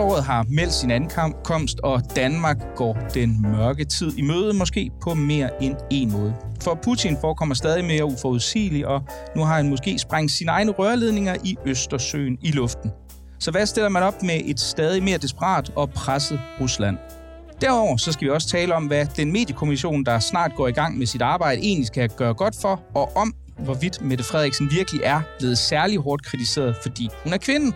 Efteråret har meldt sin ankomst, og Danmark går den mørke tid i møde, måske på mere end en måde. For Putin forekommer stadig mere uforudsigelig, og nu har han måske sprængt sine egne rørledninger i Østersøen i luften. Så hvad stiller man op med et stadig mere desperat og presset Rusland? Derover så skal vi også tale om, hvad den mediekommission, der snart går i gang med sit arbejde, egentlig skal gøre godt for, og om hvorvidt Mette Frederiksen virkelig er blevet særlig hårdt kritiseret, fordi hun er kvinde.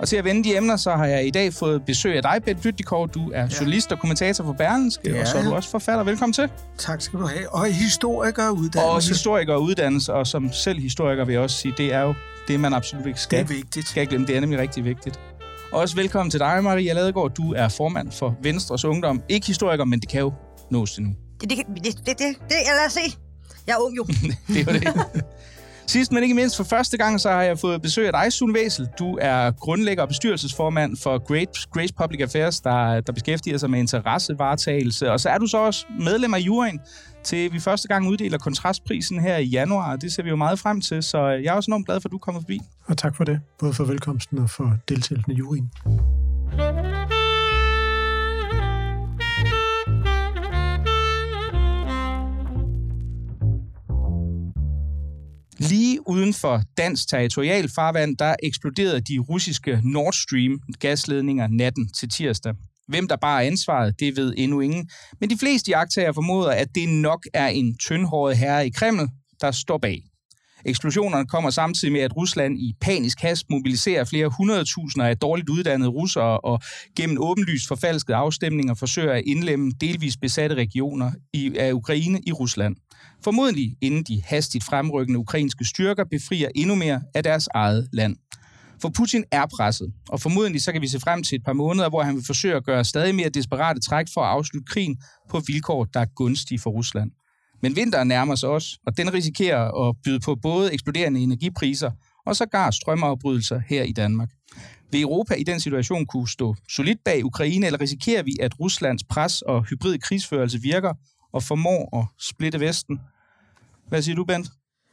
Og til at vende de emner, så har jeg i dag fået besøg af dig, Bent Lyttikov. Du er ja. journalist og kommentator for Berlenske, ja. og så er du også forfatter. Velkommen til. Tak skal du have. Og historiker uddannelse. Og historiker uddannelse, og som selv historiker vil jeg også sige, det er jo det, man absolut ikke skal. Det er vigtigt. Skal glemme. Det er nemlig rigtig vigtigt. Og også velkommen til dig, Maria Ladegaard. Du er formand for Venstres Ungdom. Ikke historiker, men det kan jo nås til nu. Det, det, det, det, det, det lad os se. Jeg er ung jo. det er jo det. Sidst men ikke mindst for første gang, så har jeg fået besøg af dig, Sun Væsel. Du er grundlægger og bestyrelsesformand for Great, Grace Public Affairs, der, der beskæftiger sig med interessevaretagelse. Og så er du så også medlem af juryen til vi første gang uddeler kontrastprisen her i januar. Det ser vi jo meget frem til, så jeg er også enormt glad for, at du kommer forbi. Og tak for det, både for velkomsten og for deltagelsen i juryen. Uden for dansk territorialfarvand, der eksploderede de russiske Nord Stream gasledninger natten til tirsdag. Hvem der bare er ansvaret, det ved endnu ingen. Men de fleste jagttager formoder, at det nok er en tyndhåret herre i Kreml, der står bag. Eksplosionerne kommer samtidig med, at Rusland i panisk hast mobiliserer flere hundredtusinder af dårligt uddannede russere og gennem åbenlyst forfalskede afstemninger forsøger at indlemme delvis besatte regioner i, af Ukraine i Rusland. Formodentlig inden de hastigt fremrykkende ukrainske styrker befrier endnu mere af deres eget land. For Putin er presset, og formodentlig så kan vi se frem til et par måneder, hvor han vil forsøge at gøre stadig mere desperate træk for at afslutte krigen på vilkår, der er gunstige for Rusland. Men vinteren nærmer sig også, og den risikerer at byde på både eksploderende energipriser og sågar strømafbrydelser her i Danmark. Vil Europa i den situation kunne stå solidt bag Ukraine, eller risikerer vi, at Ruslands pres og hybrid krigsførelse virker og formår at splitte Vesten? Hvad siger du, Bent?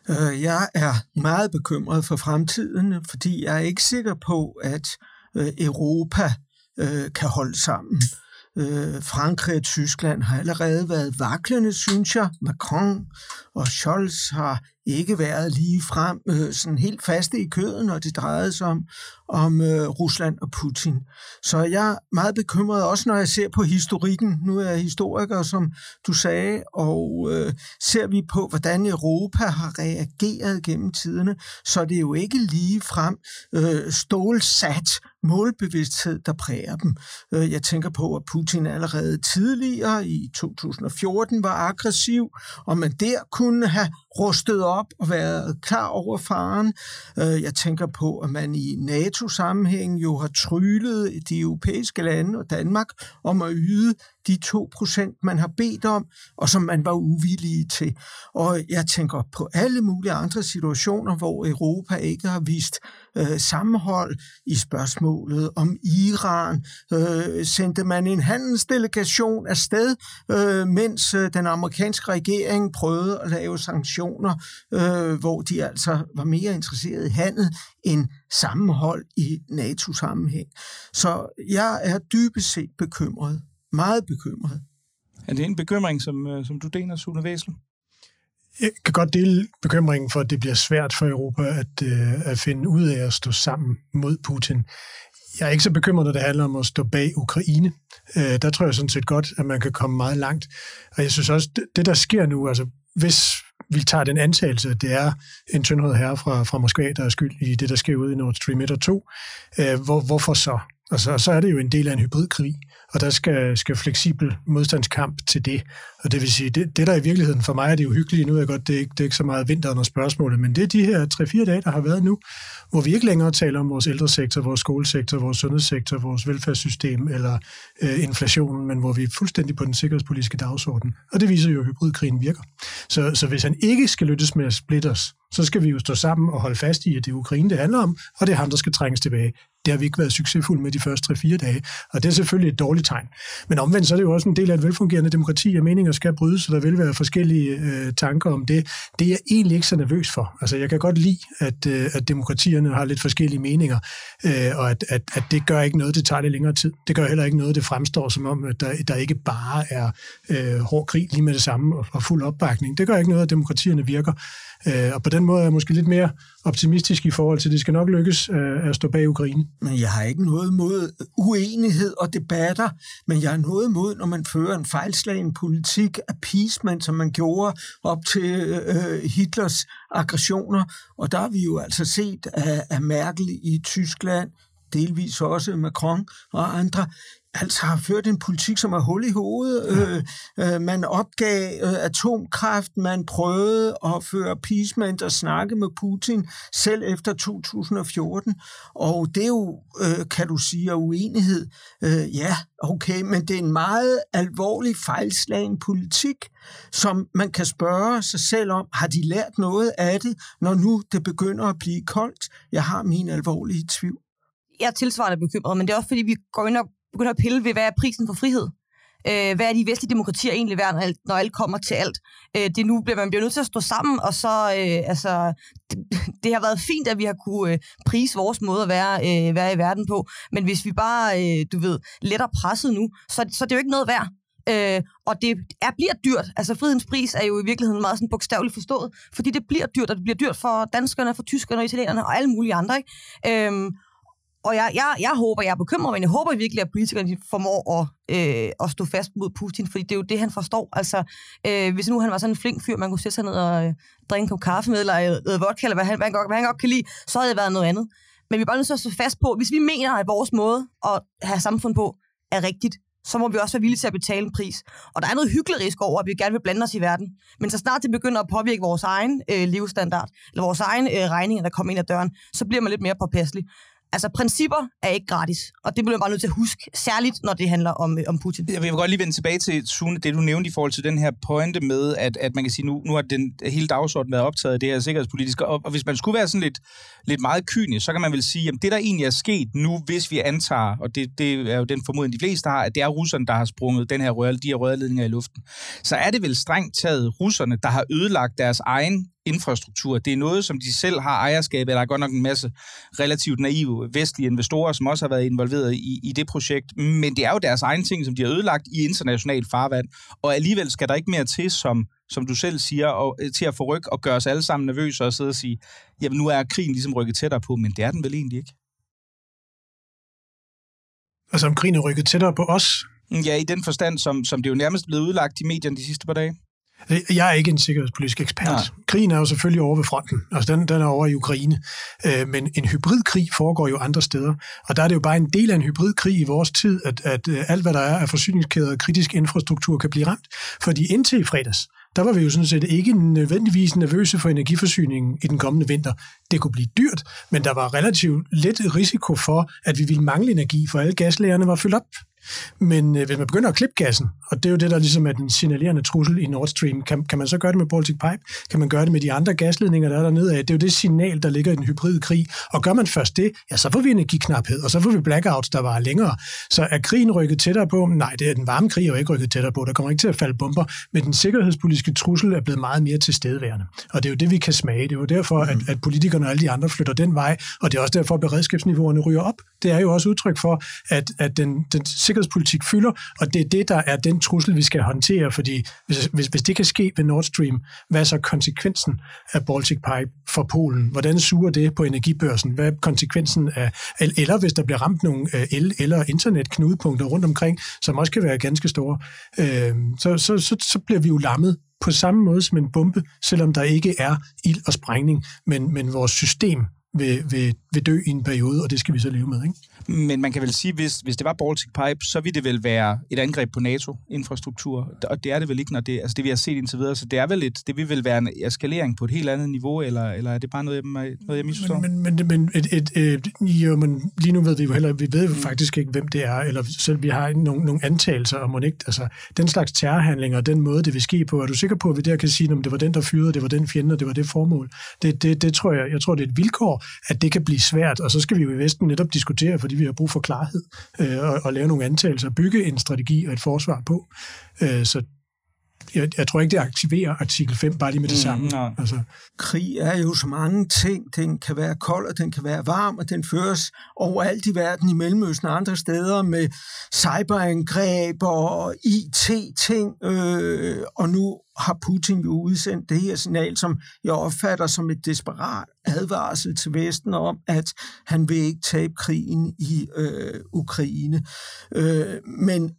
Øh, jeg er meget bekymret for fremtiden, fordi jeg er ikke sikker på, at øh, Europa øh, kan holde sammen. Øh, Frankrig og Tyskland har allerede været vaklende, synes jeg. Macron og Scholz har ikke været lige frem øh, sådan helt faste i køden, når det drejede sig om, om øh, Rusland og Putin. Så jeg er meget bekymret, også når jeg ser på historikken. Nu er jeg historiker, som du sagde, og øh, ser vi på, hvordan Europa har reageret gennem tiderne, så det er det jo ikke lige frem øh, stålsat målbevidsthed, der præger dem. Øh, jeg tænker på, at Putin allerede tidligere i 2014 var aggressiv, og man der kunne have rustet op og været klar over faren. Øh, jeg tænker på, at man i NATO-sammenhæng jo har tryllet de europæiske lande og Danmark om at yde de 2%, man har bedt om, og som man var uvillige til. Og jeg tænker på alle mulige andre situationer, hvor Europa ikke har vist øh, sammenhold i spørgsmålet om Iran. Øh, sendte man en handelsdelegation afsted, øh, mens øh, den amerikanske regering prøvede at lave sanktioner, øh, hvor de altså var mere interesseret i handel end sammenhold i NATO-sammenhæng. Så jeg er dybest set bekymret meget bekymret. Er det en bekymring, som, øh, som du deler, Sune Væsel? Jeg kan godt dele bekymringen for, at det bliver svært for Europa at, øh, at finde ud af at stå sammen mod Putin. Jeg er ikke så bekymret, når det handler om at stå bag Ukraine. Øh, der tror jeg sådan set godt, at man kan komme meget langt. Og jeg synes også, det, det der sker nu, altså hvis vi tager den antagelse, at det er en tyndhed her fra, fra Moskva, der er skyld i det, der sker ude i Nord Stream 1 og 2, øh, hvor, hvorfor så? Altså, så er det jo en del af en hybridkrig og der skal, skal fleksibel modstandskamp til det. Og det vil sige, det, det der i virkeligheden for mig er det uhyggelige, nu er jeg godt, det er, ikke, det er ikke så meget vinteren og spørgsmålet, men det er de her 3-4 dage, der har været nu, hvor vi ikke længere taler om vores ældresektor, vores skolesektor, vores sundhedssektor, vores velfærdssystem eller øh, inflationen, men hvor vi er fuldstændig på den sikkerhedspolitiske dagsorden. Og det viser jo, at hybridkrigen virker. Så, så hvis han ikke skal lyttes med at splitte os, så skal vi jo stå sammen og holde fast i, at det er Ukraine, det handler om, og det er ham, der skal trænges tilbage. Det har vi ikke været succesfulde med de første 3-4 dage, og det er selvfølgelig et dårligt tegn. Men omvendt så er det jo også en del af et velfungerende demokrati, at meninger skal brydes, så der vil være forskellige øh, tanker om det. Det er jeg egentlig ikke så nervøs for. Altså, jeg kan godt lide, at, øh, at demokratierne har lidt forskellige meninger, øh, og at, at, at det gør ikke noget, det tager lidt længere tid. Det gør heller ikke noget, det fremstår som om, at der, der ikke bare er øh, hård krig lige med det samme og, og fuld opbakning. Det gør ikke noget, at demokratierne virker. Øh, og på den måde er jeg måske lidt mere optimistisk i forhold til, at det skal nok lykkes øh, at stå bag Ukraine. Men jeg har ikke noget mod uenighed og debatter, men jeg har noget mod, når man fører en fejlslagen politik, appeasement, som man gjorde op til øh, Hitlers aggressioner. Og der har vi jo altså set af, af Merkel i Tyskland, delvis også Macron og andre, altså har ført en politik, som er hul i hovedet. Øh, øh, man opgav øh, atomkraft, man prøvede at føre appeasement og snakke med Putin selv efter 2014. Og det er jo, øh, kan du sige, uenighed. Øh, ja, okay, men det er en meget alvorlig fejlslagen politik, som man kan spørge sig selv om, har de lært noget af det, når nu det begynder at blive koldt? Jeg har min alvorlige tvivl jeg er tilsvarende bekymret, men det er også fordi, vi går ind og begynder at pille ved, hvad er prisen for frihed? Øh, hvad er de vestlige demokratier egentlig værd, når alt, når alt kommer til alt? Øh, det nu bliver man bliver nødt til at stå sammen, og så, øh, altså, det, det har været fint, at vi har kunne øh, prise vores måde at være, øh, være i verden på, men hvis vi bare, øh, du ved, letter presset nu, så, så det er jo ikke noget værd. Øh, og det er, bliver dyrt. Altså frihedens pris er jo i virkeligheden meget sådan bogstaveligt forstået, fordi det bliver dyrt, og det bliver dyrt for danskerne, for tyskerne og italienerne og alle mulige andre. Ikke? Øh, og jeg, jeg, jeg håber, jeg er bekymret, men jeg håber virkelig, at politikerne formår at, øh, at stå fast mod Putin, fordi det er jo det, han forstår. Altså, øh, hvis nu han var sådan en flink fyr, man kunne sætte sig ned og øh, drikke en kop kaffe med, eller øh, vodka, eller hvad han, hvad, han godt, hvad han godt kan lide, så havde det været noget andet. Men vi er bare nødt til at stå fast på, hvis vi mener, at vores måde at have samfund på er rigtigt, så må vi også være villige til at betale en pris. Og der er noget hyggelig over, at vi gerne vil blande os i verden. Men så snart det begynder at påvirke vores egen øh, levestandard, eller vores egen øh, regninger, der kommer ind ad døren, så bliver man lidt mere påpasselig. Altså, principper er ikke gratis, og det bliver man bare nødt til at huske, særligt når det handler om, øh, om Putin. Jeg vil godt lige vende tilbage til, Sune, det du nævnte i forhold til den her pointe med, at, at man kan sige, nu, nu har den hele dagsordenen været optaget af det her sikkerhedspolitiske, og, og hvis man skulle være sådan lidt, lidt meget kynisk, så kan man vel sige, at det der egentlig er sket nu, hvis vi antager, og det, det er jo den formodning, de fleste har, at det er russerne, der har sprunget den her rør, de her rørledninger i luften, så er det vel strengt taget russerne, der har ødelagt deres egen infrastruktur. Det er noget, som de selv har ejerskab. Der er godt nok en masse relativt naive vestlige investorer, som også har været involveret i, i det projekt. Men det er jo deres egen ting, som de har ødelagt i international farvand. Og alligevel skal der ikke mere til, som, som du selv siger, og, øh, til at få ryg og gøre os alle sammen nervøse og sidde og sige, jamen nu er krigen ligesom rykket tættere på, men det er den vel egentlig ikke. Altså om krigen er rykket tættere på os? Ja, i den forstand, som, som det jo nærmest blevet udlagt i medierne de sidste par dage. Jeg er ikke en sikkerhedspolitisk ekspert. Nej. Krigen er jo selvfølgelig over ved fronten. Altså den, den er over i Ukraine. Øh, men en hybridkrig foregår jo andre steder. Og der er det jo bare en del af en hybridkrig i vores tid, at, at øh, alt, hvad der er af forsyningskæder og kritisk infrastruktur, kan blive ramt. Fordi indtil i fredags, der var vi jo sådan set ikke nødvendigvis nervøse for energiforsyningen i den kommende vinter. Det kunne blive dyrt, men der var relativt lidt risiko for, at vi ville mangle energi, for alle gaslagerne var fyldt op. Men øh, hvis man begynder at klippe gassen, og det er jo det, der ligesom er den signalerende trussel i Nord Stream, kan, kan man så gøre det med Baltic Pipe? Kan man gøre det med de andre gasledninger, der er dernede af? Det er jo det signal, der ligger i den hybride krig. Og gør man først det, ja, så får vi energiknaphed, og så får vi blackouts, der var længere. Så er krigen rykket tættere på? Nej, det er den varme krig er jo ikke rykket tættere på. Der kommer ikke til at falde bomber, men den sikkerhedspolitiske trussel er blevet meget mere tilstedeværende. Og det er jo det, vi kan smage. Det er jo derfor, at, at politikerne og alle de andre flytter den vej, og det er også derfor, at beredskabsniveauerne ryger op. Det er jo også udtryk for, at, at den, den sikkerhedspolitik fylder, og det er det, der er den trussel, vi skal håndtere, fordi hvis, hvis, hvis det kan ske ved Nord Stream, hvad er så konsekvensen af Baltic Pipe for Polen? Hvordan suger det på energibørsen? Hvad er konsekvensen af, eller hvis der bliver ramt nogle øh, el- eller internetknudepunkter rundt omkring, som også kan være ganske store, øh, så, så, så, så bliver vi jo lammet på samme måde som en bombe, selvom der ikke er ild og sprængning, men, men vores system vil, vil, vil dø i en periode, og det skal vi så leve med. Ikke? Men man kan vel sige, hvis, hvis det var Baltic Pipe, så ville det vel være et angreb på NATO-infrastruktur, og det er det vel ikke, når det, altså det vi har set indtil videre, så det er vel et, det vil vel være en eskalering på et helt andet niveau, eller, eller er det bare noget, jeg, noget, jeg misforstår? Men, men, men, men, et, et, et, jo, men lige nu ved vi jo heller, vi ved jo mm. faktisk ikke, hvem det er, eller selv vi har nogle, nogle antagelser om, ikke, altså den slags terrorhandlinger, den måde, det vil ske på, er du sikker på, at vi der kan sige, at det var den, der fyrede, det var den fjende, og det var det formål? Det, det, det tror jeg, jeg tror, det er et vilkår, at det kan blive svært, og så skal vi jo i Vesten netop diskutere, fordi vi har brug for klarhed, øh, og, og lave nogle antagelser, bygge en strategi og et forsvar på. Øh, så jeg, jeg tror ikke, det aktiverer artikel 5 bare lige med det mm, samme. No. Altså. Krig er jo så mange ting. Den kan være kold, og den kan være varm, og den føres overalt i verden, i Mellemøsten og andre steder, med cyberangreb og IT-ting. Øh, og nu har Putin jo udsendt det her signal, som jeg opfatter som et desperat advarsel til Vesten om, at han vil ikke tabe krigen i øh, Ukraine. Øh, men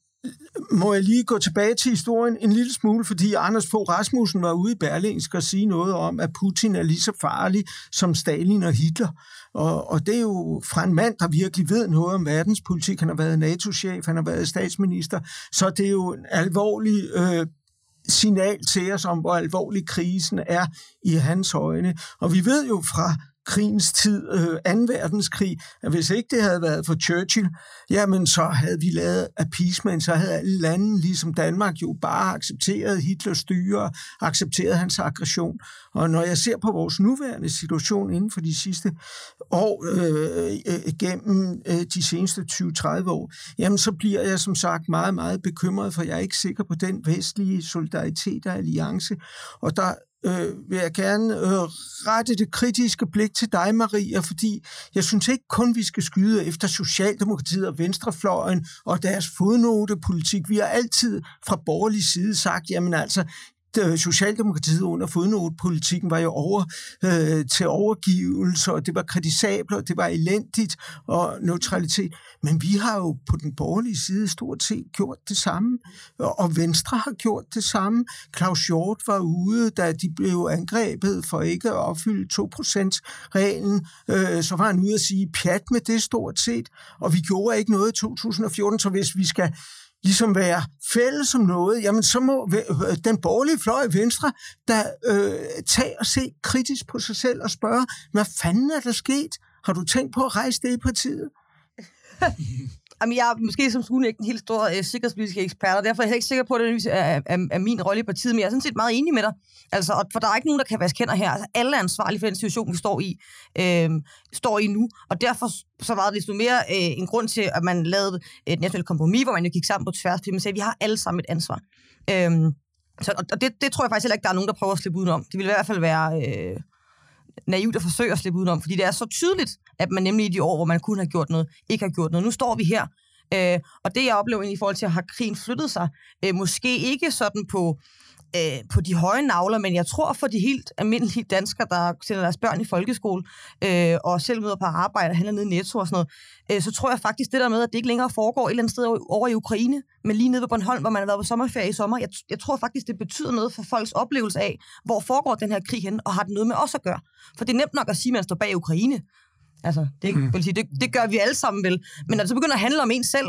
må jeg lige gå tilbage til historien en lille smule, fordi Anders Fogh Rasmussen var ude i Berlingsk og sige noget om, at Putin er lige så farlig som Stalin og Hitler. Og, og det er jo fra en mand, der virkelig ved noget om verdenspolitik. Han har været NATO-chef, han har været statsminister, så det er jo en alvorlig øh, signal til os om, hvor alvorlig krisen er i hans øjne. Og vi ved jo fra krigens tid, øh, 2. verdenskrig, at hvis ikke det havde været for Churchill, jamen så havde vi lavet appeasement, så havde alle lande, ligesom Danmark, jo bare accepteret Hitlers styre, accepteret hans aggression. Og når jeg ser på vores nuværende situation inden for de sidste år, øh, øh, gennem øh, de seneste 20-30 år, jamen så bliver jeg som sagt meget, meget bekymret, for jeg er ikke sikker på den vestlige solidaritet og alliance. Og der øh, vil jeg gerne øh, rette det kritiske blik til dig, Maria, fordi jeg synes ikke kun, vi skal skyde efter Socialdemokratiet og Venstrefløjen og deres fodnotepolitik. Vi har altid fra borgerlig side sagt, jamen altså, Øh, Socialdemokratiet under fodnotepolitikken var jo over øh, til overgivelse, og det var kritisabelt, og det var elendigt, og neutralitet. Men vi har jo på den borgerlige side stort set gjort det samme, og Venstre har gjort det samme. Claus Hjort var ude, da de blev angrebet for ikke at opfylde 2%-reglen, øh, så var han ude at sige pjat med det stort set, og vi gjorde ikke noget i 2014, så hvis vi skal ligesom være fælles om noget, jamen så må øh, den borgerlige fløj i Venstre der øh, tage og se kritisk på sig selv og spørge, hvad fanden er der sket? Har du tænkt på at rejse det i partiet? Jamen, jeg er måske som skole ikke en helt stor øh, sikkerhedspolitisk ekspert, og derfor er jeg ikke sikker på, at det er, er, er min rolle i partiet, men jeg er sådan set meget enig med dig. Altså, og, for der er ikke nogen, der kan vaske hænder her. Altså, alle er ansvarlige for den situation, vi står i, øh, står i nu, og derfor så var det desto mere øh, en grund til, at man lavede et nationalt kompromis, hvor man jo gik sammen på tværs, fordi man sagde, at vi har alle sammen et ansvar. Øh, så, og det, det tror jeg faktisk heller ikke, der er nogen, der prøver at slippe udenom. Det vil i hvert fald være... Øh, naivt at forsøge at slippe udenom, fordi det er så tydeligt, at man nemlig i de år, hvor man kunne have gjort noget, ikke har gjort noget. Nu står vi her, øh, og det jeg oplever i forhold til at har krigen flyttet sig, øh, måske ikke sådan på øh, på de høje navler, men jeg tror for de helt almindelige danskere, der sender deres børn i folkeskole, øh, og selv møder på arbejde og handler nede i Netto og sådan noget, øh, så tror jeg faktisk det der med, at det ikke længere foregår et eller andet sted over i Ukraine, men lige nede på Bornholm, hvor man har været på sommerferie i sommer, jeg, jeg tror faktisk, det betyder noget for folks oplevelse af, hvor foregår den her krig hen, og har det noget med os at gøre. For det er nemt nok at sige, at man står bag Ukraine. Altså, det, mm. vil sige, det, det gør vi alle sammen vel. Men når det så begynder at handle om en selv,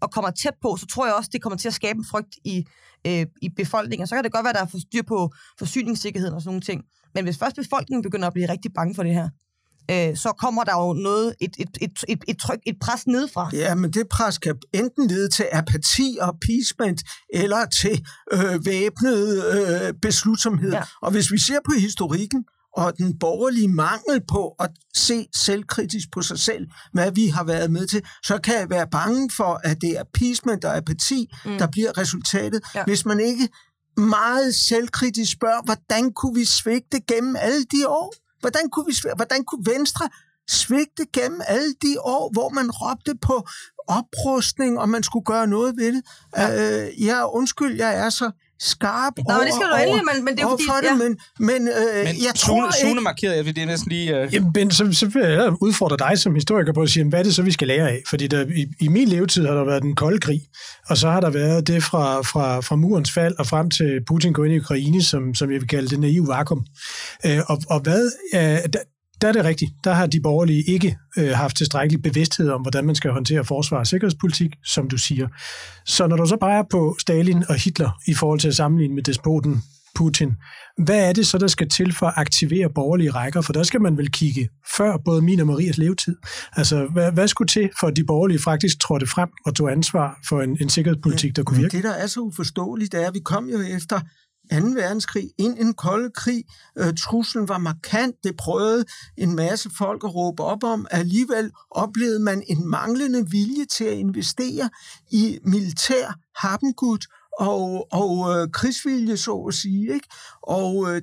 og kommer tæt på, så tror jeg også, det kommer til at skabe en frygt i, øh, i befolkningen. Så kan det godt være, at der er for styr på forsyningssikkerheden og sådan nogle ting. Men hvis først befolkningen begynder at blive rigtig bange for det her, øh, så kommer der jo noget, et, et, et, et, et tryk, et pres nedefra. Ja, men det pres kan enten lede til apati og appeasement, eller til øh, væbnet øh, beslutsomhed. Ja. Og hvis vi ser på historikken, og den borgerlige mangel på at se selvkritisk på sig selv, hvad vi har været med til, så kan jeg være bange for, at det er appeasement og apati, mm. der bliver resultatet, ja. hvis man ikke meget selvkritisk spørger, hvordan kunne vi svigte gennem alle de år? Hvordan kunne, vi hvordan kunne Venstre svigte gennem alle de år, hvor man råbte på oprustning, og man skulle gøre noget ved det? Ja, uh, ja undskyld, jeg er så skarp Nå, over, det skal du endelig, men, men det er fordi... Det, ja. men, men, øh, men jeg Sune, tror Sune ikke... markerede, jeg det er næsten lige... Øh... Jamen, ben, så, så vil jeg udfordre dig som historiker på at sige, hvad er det så, vi skal lære af? Fordi der, i, i min levetid har der været den kolde krig, og så har der været det fra, fra, fra murens fald og frem til Putin går ind i Ukraine, som, som jeg vil kalde det naive vakuum. Øh, og, og hvad... Øh, der, der er det rigtigt. Der har de borgerlige ikke øh, haft tilstrækkelig bevidsthed om, hvordan man skal håndtere forsvar og sikkerhedspolitik, som du siger. Så når du så bare er på Stalin og Hitler i forhold til at sammenligne med despoten Putin, hvad er det så, der skal til for at aktivere borgerlige rækker? For der skal man vel kigge før både min og Marias levetid. Altså, hvad, hvad skulle til for, at de borgerlige faktisk trådte frem og tog ansvar for en, en sikkerhedspolitik, der kunne virke? Det, der er så uforståeligt, er, at vi kom jo efter 2. verdenskrig ind i en kold krig. Øh, truslen var markant. Det prøvede en masse folk at råbe op om. Alligevel oplevede man en manglende vilje til at investere i militær happengud og, og øh, krigsvilje, så at sige. Ikke? Og øh,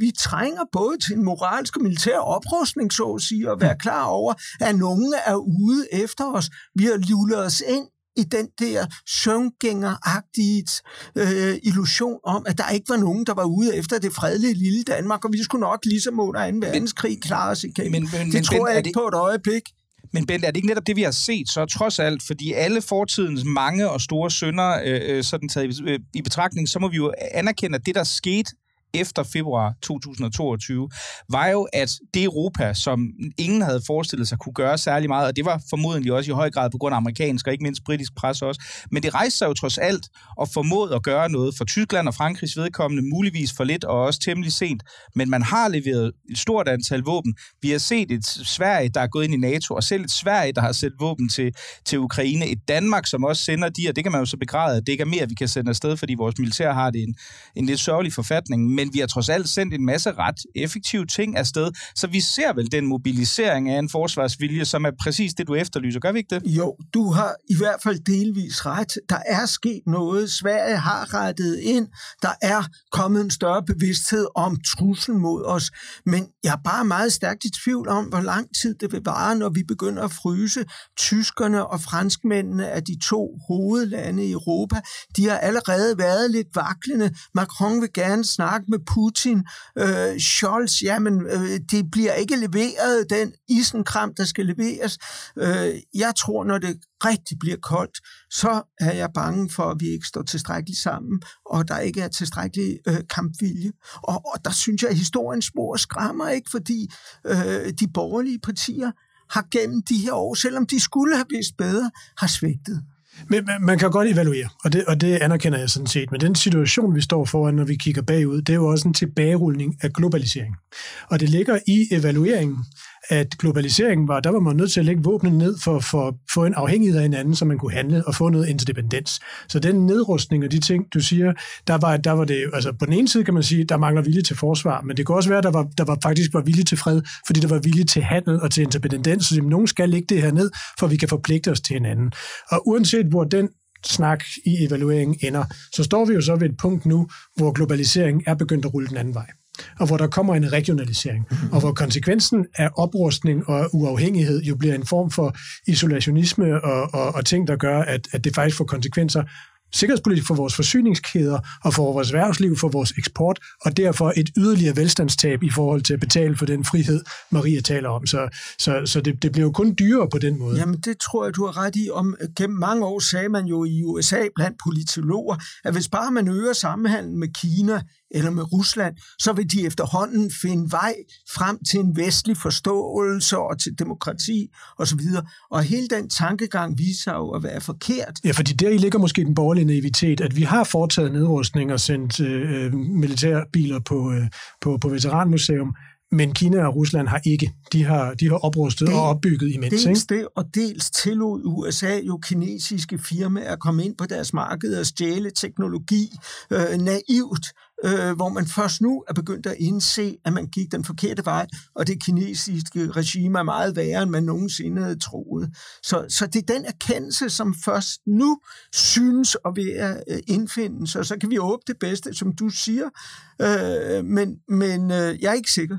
vi trænger både til en moralsk og militær oprustning, så at sige, og være klar over, at nogen er ude efter os. Vi har lullet os ind i den der søvngængeragtige øh, illusion om, at der ikke var nogen, der var ude efter det fredelige lille Danmark, og vi skulle nok ligesom under 2. verdenskrig klare os igen. Men, men, det men, tror jeg ikke det... på et øjeblik. Men Bent, er det ikke netop det, vi har set så trods alt? Fordi alle fortidens mange og store sønder, øh, øh sådan taget i, øh, i betragtning, så må vi jo anerkende, at det, der skete efter februar 2022, var jo, at det Europa, som ingen havde forestillet sig kunne gøre særlig meget, og det var formodentlig også i høj grad på grund af amerikansk og ikke mindst britisk pres også, men det rejste sig jo trods alt og formåede at gøre noget for Tyskland og Frankrigs vedkommende, muligvis for lidt og også temmelig sent, men man har leveret et stort antal våben. Vi har set et Sverige, der er gået ind i NATO, og selv et Sverige, der har sendt våben til, til Ukraine, et Danmark, som også sender de, og det kan man jo så begræde, at det ikke er mere, vi kan sende afsted, fordi vores militær har det en, en lidt sørgelig forfatning, men vi har trods alt sendt en masse ret effektive ting afsted, så vi ser vel den mobilisering af en forsvarsvilje, som er præcis det, du efterlyser. Gør vi ikke det? Jo, du har i hvert fald delvis ret. Der er sket noget. Sverige har rettet ind. Der er kommet en større bevidsthed om truslen mod os. Men jeg er bare meget stærkt i tvivl om, hvor lang tid det vil vare, når vi begynder at fryse. Tyskerne og franskmændene er de to hovedlande i Europa, de har allerede været lidt vaklende. Macron vil gerne snakke med Putin, øh, Scholz, jamen, øh, det bliver ikke leveret, den isenkram, der skal leveres. Øh, jeg tror, når det rigtig bliver koldt, så er jeg bange for, at vi ikke står tilstrækkeligt sammen, og der ikke er tilstrækkelig øh, kampvilje. Og, og der synes jeg, at historiens spor skræmmer ikke, fordi øh, de borgerlige partier har gennem de her år, selvom de skulle have vidst bedre, har svigtet. Men man kan godt evaluere, og det, og det anerkender jeg sådan set. Men den situation, vi står foran, når vi kigger bagud, det er jo også en tilbagerulning af globalisering. Og det ligger i evalueringen, at globaliseringen var, der var man nødt til at lægge våbnene ned for at for, få en afhængighed af hinanden, så man kunne handle og få noget interdependens. Så den nedrustning og de ting, du siger, der var, der var det, altså på den ene side kan man sige, der mangler vilje til forsvar, men det kan også være, der var, der var faktisk var vilje til fred, fordi der var vilje til handel og til interdependens, så nogen skal lægge det her ned, for vi kan forpligte os til hinanden. Og uanset hvor den snak i evalueringen ender, så står vi jo så ved et punkt nu, hvor globaliseringen er begyndt at rulle den anden vej og hvor der kommer en regionalisering, mm-hmm. og hvor konsekvensen af oprustning og uafhængighed jo bliver en form for isolationisme og, og, og ting, der gør, at, at det faktisk får konsekvenser sikkerhedspolitisk for vores forsyningskæder og for vores erhvervsliv, for vores eksport, og derfor et yderligere velstandstab i forhold til at betale for den frihed, Maria taler om. Så, så, så det, det bliver jo kun dyrere på den måde. Jamen det tror jeg, du har ret i. Om, gennem mange år sagde man jo i USA blandt politologer, at hvis bare man øger sammenhandlen med Kina eller med Rusland, så vil de efterhånden finde vej frem til en vestlig forståelse og til demokrati osv. Og hele den tankegang viser jo at være forkert. Ja, fordi der i ligger måske den borgerlige naivitet, at vi har foretaget nedrustning og sendt øh, militærbiler på, øh, på, på Veteranmuseum, men Kina og Rusland har ikke. De har, de har oprustet det, og opbygget imens. Dels ikke? det, og dels tillod USA jo kinesiske firmaer at komme ind på deres marked og stjæle teknologi øh, naivt, øh, hvor man først nu er begyndt at indse, at man gik den forkerte vej, og det kinesiske regime er meget værre, end man nogensinde havde troet. Så, så det er den erkendelse, som først nu synes at være øh, indfinde sig, så kan vi håbe det bedste, som du siger, øh, men, men øh, jeg er ikke sikker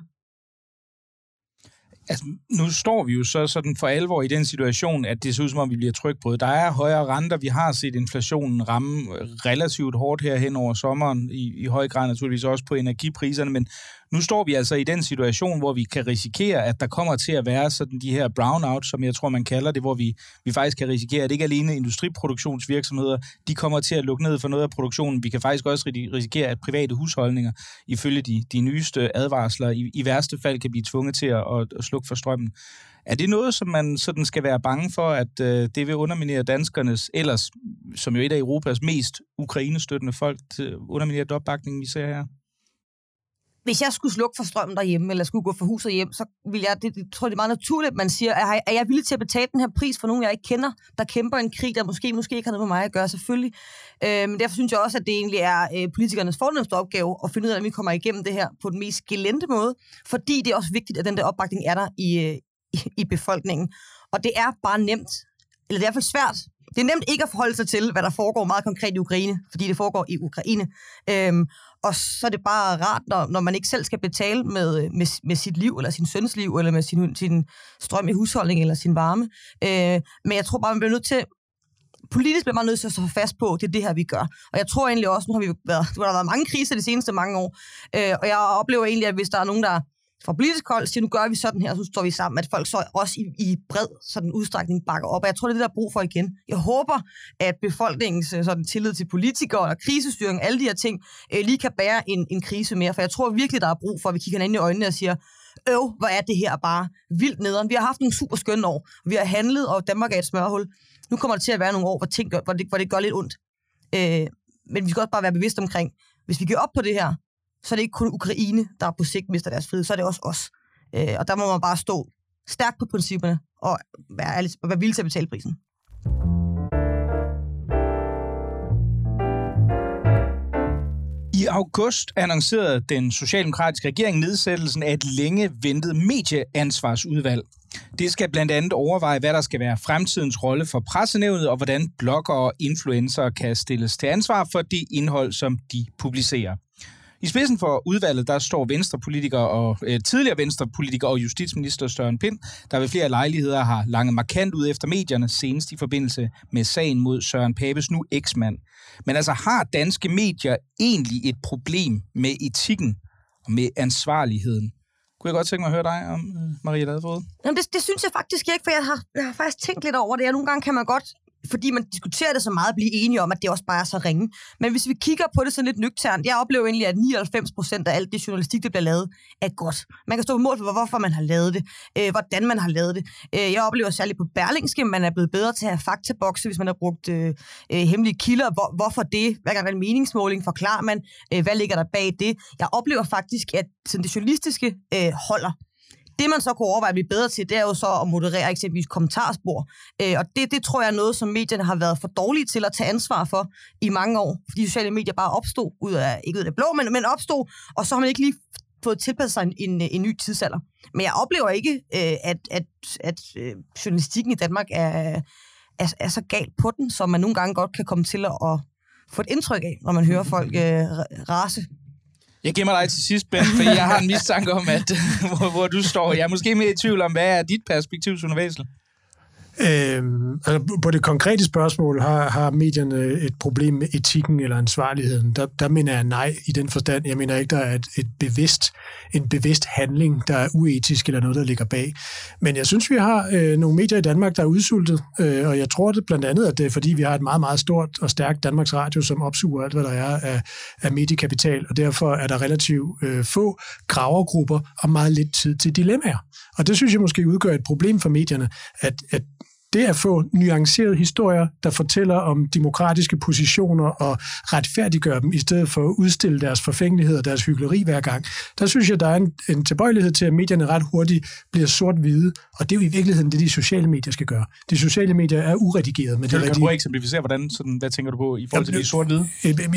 altså, nu står vi jo så sådan for alvor i den situation, at det ser ud som om, vi bliver trykprøvet. Der er højere renter. Vi har set inflationen ramme relativt hårdt her hen over sommeren, i, i høj grad naturligvis også på energipriserne, men nu står vi altså i den situation, hvor vi kan risikere, at der kommer til at være sådan de her brownout, som jeg tror, man kalder det, hvor vi, vi faktisk kan risikere, at ikke alene industriproduktionsvirksomheder, de kommer til at lukke ned for noget af produktionen. Vi kan faktisk også risikere, at private husholdninger, ifølge de, de nyeste advarsler, i, i værste fald kan blive tvunget til at, at, at slukke for strømmen. Er det noget, som man sådan skal være bange for, at øh, det vil underminere danskernes, ellers, som jo et af Europas mest ukrainestøttende folk, øh, underminere opbakningen, vi ser her? Hvis jeg skulle slukke for strømmen derhjemme, eller skulle gå for huset hjem, så vil jeg, det, det tror jeg, det er meget naturligt, at man siger, er, er jeg villig til at betale den her pris for nogen, jeg ikke kender, der kæmper en krig, der måske, måske ikke har noget med mig at gøre, selvfølgelig. Øh, men derfor synes jeg også, at det egentlig er øh, politikernes fornemmeste opgave at finde ud af, at vi kommer igennem det her på den mest gelente måde, fordi det er også vigtigt, at den der opbakning er der i, øh, i, i befolkningen. Og det er bare nemt, eller det er i hvert fald svært det er nemt ikke at forholde sig til, hvad der foregår meget konkret i Ukraine, fordi det foregår i Ukraine. Øhm, og så er det bare rart, når, når man ikke selv skal betale med, med, med sit liv, eller sin søns liv, eller med sin, sin strøm i husholdning, eller sin varme. Øh, men jeg tror bare, man bliver nødt til politisk bliver man nødt til at stå fast på, det er det her, vi gør. Og jeg tror egentlig også, nu har vi været, der har været mange kriser de seneste mange år, øh, og jeg oplever egentlig, at hvis der er nogen, der fra politisk hold siger, nu gør vi sådan her, så står vi sammen, at folk så også i, i bred sådan udstrækning bakker op. Og jeg tror, det er det, der er brug for igen. Jeg håber, at befolkningens øh, sådan, tillid til politikere og krisestyring, alle de her ting, øh, lige kan bære en, en krise mere. For jeg tror virkelig, der er brug for, at vi kigger hinanden i øjnene og siger, øv, hvor er det her bare vildt nederen. Vi har haft nogle super skønne år. Vi har handlet, og Danmark er et smørhul. Nu kommer det til at være nogle år, hvor, ting gør, hvor, det, hvor det gør lidt ondt. Øh, men vi skal også bare være bevidste omkring, hvis vi giver op på det her, så er det ikke kun Ukraine, der på sigt mister deres frihed, så er det også os. Øh, og der må man bare stå stærkt på principperne og være, ærlig, og være villig til at betale prisen. I august annoncerede den socialdemokratiske regering nedsættelsen af et længe ventet medieansvarsudvalg. Det skal blandt andet overveje, hvad der skal være fremtidens rolle for pressenævnet, og hvordan blogger og influencer kan stilles til ansvar for det indhold, som de publicerer. I spidsen for udvalget, der står venstrepolitikere og øh, tidligere venstrepolitikere og justitsminister Søren Pind, der ved flere lejligheder har langet markant ud efter medierne, senest i forbindelse med sagen mod Søren Papes nu eksmand. Men altså, har danske medier egentlig et problem med etikken og med ansvarligheden? Kunne jeg godt tænke mig at høre dig om, øh, Maria Ladefod? Jamen, det, det synes jeg faktisk ikke, for jeg har, jeg har faktisk tænkt lidt over det. Og nogle gange kan man godt fordi man diskuterer det så meget, at blive enige om, at det også bare er så ringe. Men hvis vi kigger på det sådan lidt nøgternt, jeg oplever egentlig, at 99 procent af alt det journalistik, der bliver lavet, er godt. Man kan stå på mål for, hvorfor man har lavet det, øh, hvordan man har lavet det. Øh, jeg oplever særligt på Berlingske, man er blevet bedre til at have faktabokse, hvis man har brugt øh, øh, hemmelige kilder. Hvor, hvorfor det? Hver gang der er en meningsmåling, forklarer man, øh, hvad ligger der bag det? Jeg oplever faktisk, at sådan det journalistiske øh, holder. Det, man så kunne overveje at blive bedre til, det er jo så at moderere eksempelvis kommentarspor. Øh, og det, det tror jeg er noget, som medierne har været for dårlige til at tage ansvar for i mange år. Fordi sociale medier bare opstod ud af, ikke ud af det blå, men, men opstod, og så har man ikke lige fået tilpasset sig en, en, en ny tidsalder. Men jeg oplever ikke, øh, at, at, at øh, journalistikken i Danmark er, er, er så galt på den, som man nogle gange godt kan komme til at, at få et indtryk af, når man hører folk øh, rase jeg gemmer dig til sidst, Ben, for jeg har en mistanke om, at, hvor, hvor du står. Jeg er måske mere i tvivl om, hvad er dit perspektiv, Sune Væsel? Øh, altså på det konkrete spørgsmål, har, har medierne et problem med etikken eller ansvarligheden? Der, der mener jeg nej i den forstand. Jeg mener ikke, der er et, et bevidst, en bevidst handling, der er uetisk eller noget, der ligger bag. Men jeg synes, vi har øh, nogle medier i Danmark, der er udsultet, øh, og jeg tror det blandt andet, at det er fordi, vi har et meget, meget stort og stærkt Danmarks Radio, som opsuger alt, hvad der er af, af mediekapital, og derfor er der relativt øh, få gravergrupper og meget lidt tid til dilemmaer. Og det synes jeg måske udgør et problem for medierne, at, at det at få nuancerede historier, der fortæller om demokratiske positioner og retfærdiggør dem, i stedet for at udstille deres forfængelighed og deres hyggeleri hver gang, der synes jeg, der er en, en tilbøjelighed til, at medierne ret hurtigt bliver sort-hvide, og det er jo i virkeligheden det, de sociale medier skal gøre. De sociale medier er uredigeret. Men det, kan du eksemplificere, hvordan, sådan, hvad tænker du på i forhold til de sort-hvide?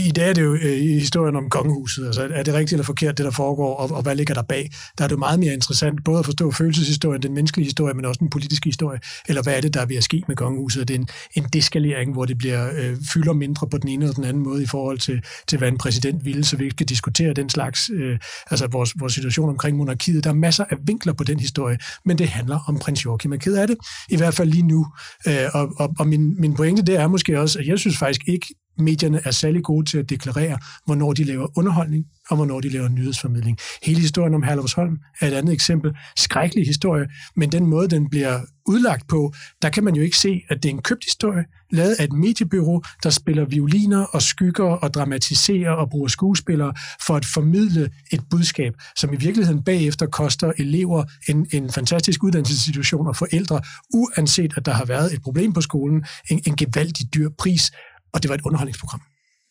I dag er det jo øh, i historien om kongehuset, altså er det rigtigt eller forkert, det der foregår, og, og hvad ligger der bag? Der er det meget mere interessant, både at forstå følelseshistorien, den menneskelige historie, men også den politiske historie, eller hvad er det, der er ved at ske med kongehuset. Det er en, en deskalering, hvor det bliver øh, fylder mindre på den ene og den anden måde i forhold til, til hvad en præsident ville, så vi ikke kan diskutere den slags, øh, altså vores, vores situation omkring monarkiet. Der er masser af vinkler på den historie, men det handler om prins Joachim. Jeg er ked af det, i hvert fald lige nu. Øh, og og, og min, min pointe det er måske også, at jeg synes faktisk ikke, medierne er særlig gode til at deklarere, hvornår de laver underholdning, og hvornår de laver nyhedsformidling. Hele historien om Herlevsholm er et andet eksempel. Skrækkelig historie, men den måde, den bliver udlagt på, der kan man jo ikke se, at det er en købt historie, lavet af et mediebyrå, der spiller violiner og skygger og dramatiserer og bruger skuespillere for at formidle et budskab, som i virkeligheden bagefter koster elever en, en fantastisk uddannelsesinstitution og forældre, uanset at der har været et problem på skolen, en, en gevaldig dyr pris, og det var et underholdningsprogram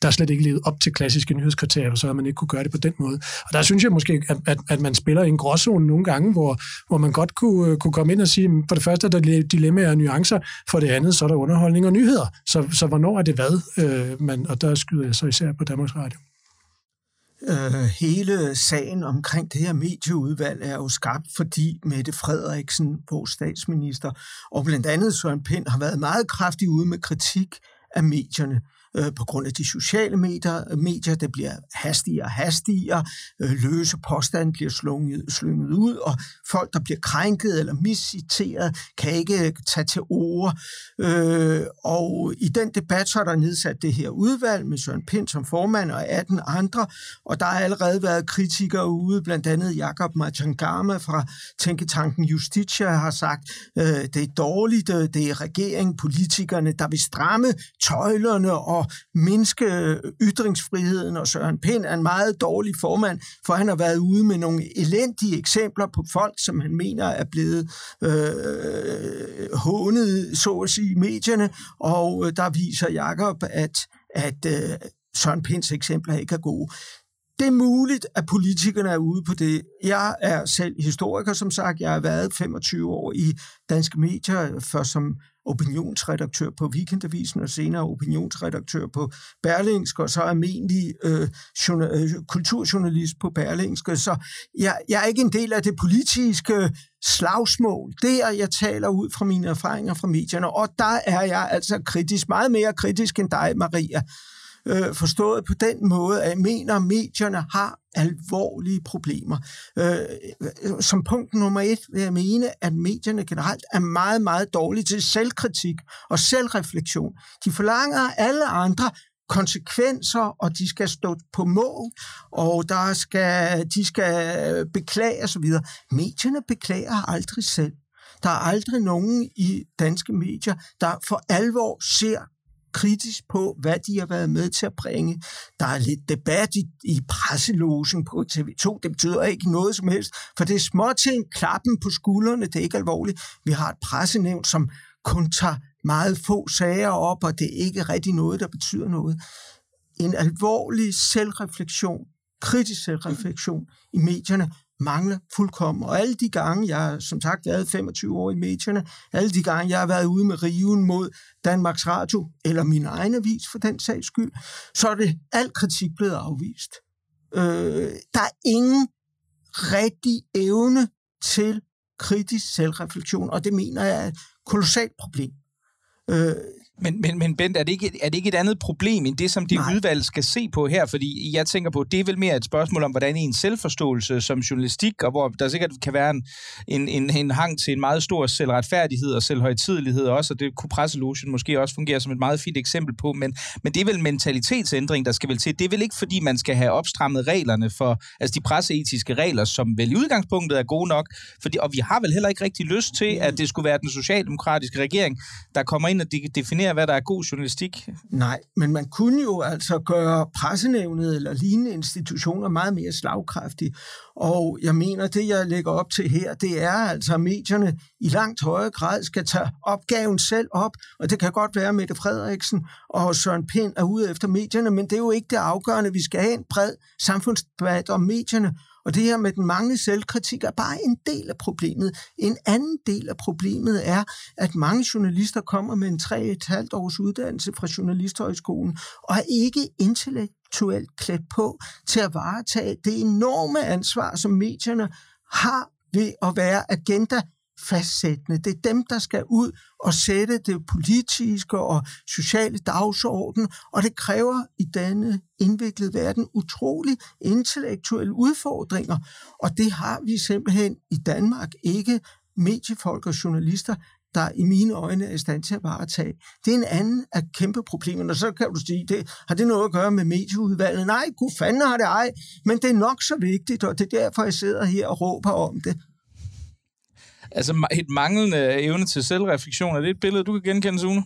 der slet ikke levet op til klassiske nyhedskriterier, så har man ikke kunne gøre det på den måde. Og der synes jeg måske, at, at, at man spiller i en gråzone nogle gange, hvor, hvor man godt kunne, øh, kunne komme ind og sige, for det første er der dilemmaer og nuancer, for det andet så er der underholdning og nyheder. Så, så hvornår er det hvad? Øh, man, og der skyder jeg så især på Danmarks Radio. Øh, hele sagen omkring det her medieudvalg er jo skabt, fordi Mette Frederiksen, vores statsminister, og blandt andet Søren Pind har været meget kraftig ude med kritik af medierne øh, på grund af de sociale medier, medier der bliver hastigere og hastigere, øh, løse påstande bliver slunget, slynget ud, og folk, der bliver krænket eller misciteret, kan ikke øh, tage til ord. Øh, og i den debat så er der nedsat det her udvalg med Søren Pind som formand og 18 andre, og der har allerede været kritikere ude, blandt andet Jakob Machangama fra Tænketanken Justitia har sagt, øh, det er dårligt, øh, det er regeringen, politikerne, der vil stramme tøjlerne og mindske ytringsfriheden, og Søren Pind er en meget dårlig formand, for han har været ude med nogle elendige eksempler på folk, som han mener er blevet øh, hånet, så at sige, i medierne, og øh, der viser Jakob, at, at øh, Søren Pinds eksempler ikke er gode. Det er muligt, at politikerne er ude på det. Jeg er selv historiker, som sagt. Jeg har været 25 år i danske medier, først som opinionsredaktør på Weekendavisen og senere opinionsredaktør på Berlingsk, og så almindelig øh, øh, kulturjournalist på Berlingsk. Så jeg, jeg er ikke en del af det politiske slagsmål. Det er, jeg taler ud fra mine erfaringer fra medierne, og der er jeg altså kritisk, meget mere kritisk end dig, Maria øh, forstået på den måde, at jeg mener, at medierne har alvorlige problemer. Øh, som punkt nummer et vil jeg mene, at medierne generelt er meget, meget dårlige til selvkritik og selvreflektion. De forlanger alle andre konsekvenser, og de skal stå på mål, og der skal, de skal beklage osv. Medierne beklager aldrig selv. Der er aldrig nogen i danske medier, der for alvor ser kritisk på, hvad de har været med til at bringe. Der er lidt debat i, i presselogen på TV2. Det betyder ikke noget som helst, for det er små ting, klappen på skuldrene, det er ikke alvorligt. Vi har et pressenævn, som kun tager meget få sager op, og det er ikke rigtig noget, der betyder noget. En alvorlig selvreflektion, kritisk selvreflektion i medierne, mangler fuldkommen. Og alle de gange, jeg som sagt været 25 år i medierne, alle de gange, jeg har været ude med riven mod Danmarks Radio, eller min egen avis for den sags skyld, så er det alt kritik blevet afvist. Øh, der er ingen rigtig evne til kritisk selvreflektion, og det mener jeg er et kolossalt problem. Øh, men, men, men Bent, er det, ikke, er det ikke et andet problem end det, som det Nej. udvalg skal se på her? Fordi jeg tænker på, det er vel mere et spørgsmål om, hvordan en selvforståelse som journalistik, og hvor der sikkert kan være en, en, en, en hang til en meget stor selvretfærdighed og selvhøjtidelighed også, og det kunne presselogen måske også fungere som et meget fint eksempel på, men, men det er vel en mentalitetsændring, der skal vel til. Det er vel ikke, fordi man skal have opstrammet reglerne for, altså de presseetiske regler, som vel i udgangspunktet er gode nok, fordi, og vi har vel heller ikke rigtig lyst til, at det skulle være den socialdemokratiske regering, der kommer ind og definerer definere, hvad der er god journalistik? Nej, men man kunne jo altså gøre pressenævnet eller lignende institutioner meget mere slagkraftige. Og jeg mener, det jeg lægger op til her, det er altså, at medierne i langt højere grad skal tage opgaven selv op. Og det kan godt være, at Mette Frederiksen og Søren Pind er ude efter medierne, men det er jo ikke det afgørende. Vi skal have en bred samfundsdebat om medierne. Og det her med den manglende selvkritik er bare en del af problemet. En anden del af problemet er, at mange journalister kommer med en 3,5 års uddannelse fra Journalisthøjskolen og er ikke intellektuelt klædt på til at varetage det enorme ansvar, som medierne har ved at være agenda fastsættende. Det er dem, der skal ud og sætte det politiske og sociale dagsorden, og det kræver i denne indviklede verden utrolig intellektuelle udfordringer, og det har vi simpelthen i Danmark ikke mediefolk og journalister der i mine øjne er i stand til at varetage. Det er en anden af kæmpe problemer. Og så kan du sige, det, har det noget at gøre med medieudvalget? Nej, gud fanden har det ej. Men det er nok så vigtigt, og det er derfor, jeg sidder her og råber om det. Altså et manglende evne til selvreflektion, er det et billede, du kan genkende, Sune?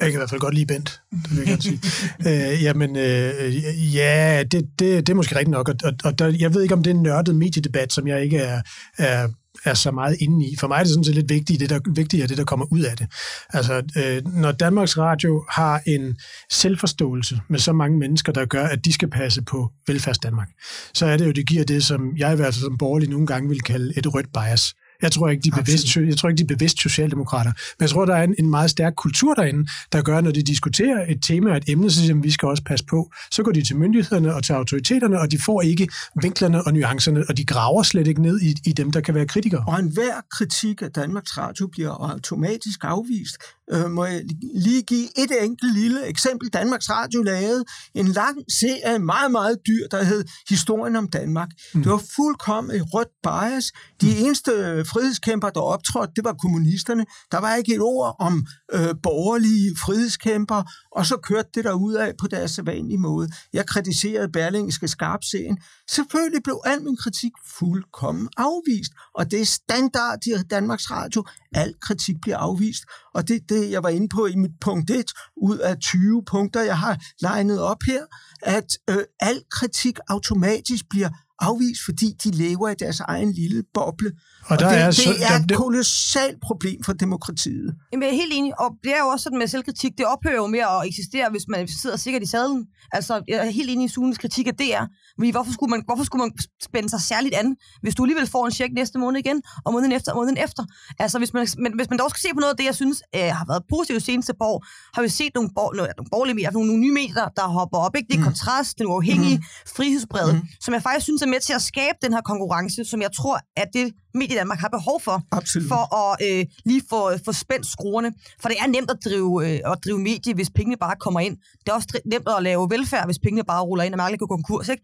Jeg kan i hvert fald godt lide Bent, det vil jeg gerne sige. øh, jamen, øh, ja, det, det, det er måske rigtigt nok, og, og, og der, jeg ved ikke, om det er en nørdet mediedebat, som jeg ikke er, er er så meget inde i. For mig er det sådan set lidt vigtigt, det der, vigtigere det, der kommer ud af det. Altså, øh, når Danmarks Radio har en selvforståelse med så mange mennesker, der gør, at de skal passe på velfærds Danmark, så er det jo, det giver det, som jeg i hvert fald som borgerlig nogle gange vil kalde et rødt bias. Jeg tror ikke, de er bevidst, jeg tror ikke, de er bevidst socialdemokrater. Men jeg tror, der er en, en meget stærk kultur derinde, der gør, når de diskuterer et tema og et emne, så siger vi skal også passe på. Så går de til myndighederne og til autoriteterne, og de får ikke vinklerne og nuancerne, og de graver slet ikke ned i, i dem, der kan være kritikere. Og enhver kritik af Danmarks Radio bliver automatisk afvist. Øh, må jeg lige give et enkelt lille eksempel. Danmarks Radio lavede en lang serie, meget, meget dyr, der hed Historien om Danmark. Mm. Det var fuldkommen et rødt bias. De mm. eneste frihedskæmper, der optrådte, det var kommunisterne. Der var ikke et ord om øh, borgerlige frihedskæmper, og så kørte det der ud af på deres sædvanlige måde. Jeg kritiserede Berlingske Skarpserien. Selvfølgelig blev al min kritik fuldkommen afvist, og det er standard i Danmarks Radio. Al kritik bliver afvist, og det er det, jeg var inde på i mit punkt 1 ud af 20 punkter, jeg har legnet op her, at øh, al kritik automatisk bliver afvist, fordi de lever i deres egen lille boble. Og, der og det, er, så, det er et kolossalt problem for demokratiet. Jamen, jeg er helt enig, og det er jo også sådan med selvkritik, det ophører jo med at eksistere, hvis man sidder sikkert i sadlen. Altså, jeg er helt enig i Sunes kritik af det er, fordi hvorfor skulle, man, hvorfor skulle man spænde sig særligt an, hvis du alligevel får en check næste måned igen, og måneden efter, og måneden efter. Altså, hvis man, men, hvis man dog skal se på noget af det, jeg synes øh, har været positivt seneste år, har vi set nogle, bor, nogle, nogle borgerlige medier, nogle, nogle nye medier, der hopper op. Ikke? Det er mm. kontrast, den uafhængige mm. frihedsbred, mm. som jeg faktisk synes er med til at skabe den her konkurrence, som jeg tror, at det medie Danmark har behov for, Absolut. for at øh, lige få, få spændt skruerne. For det er nemt at drive, øh, at drive medie, hvis pengene bare kommer ind. Det er også nemt at lave velfærd, hvis pengene bare ruller ind, og mærkeligt går konkurs. Ikke?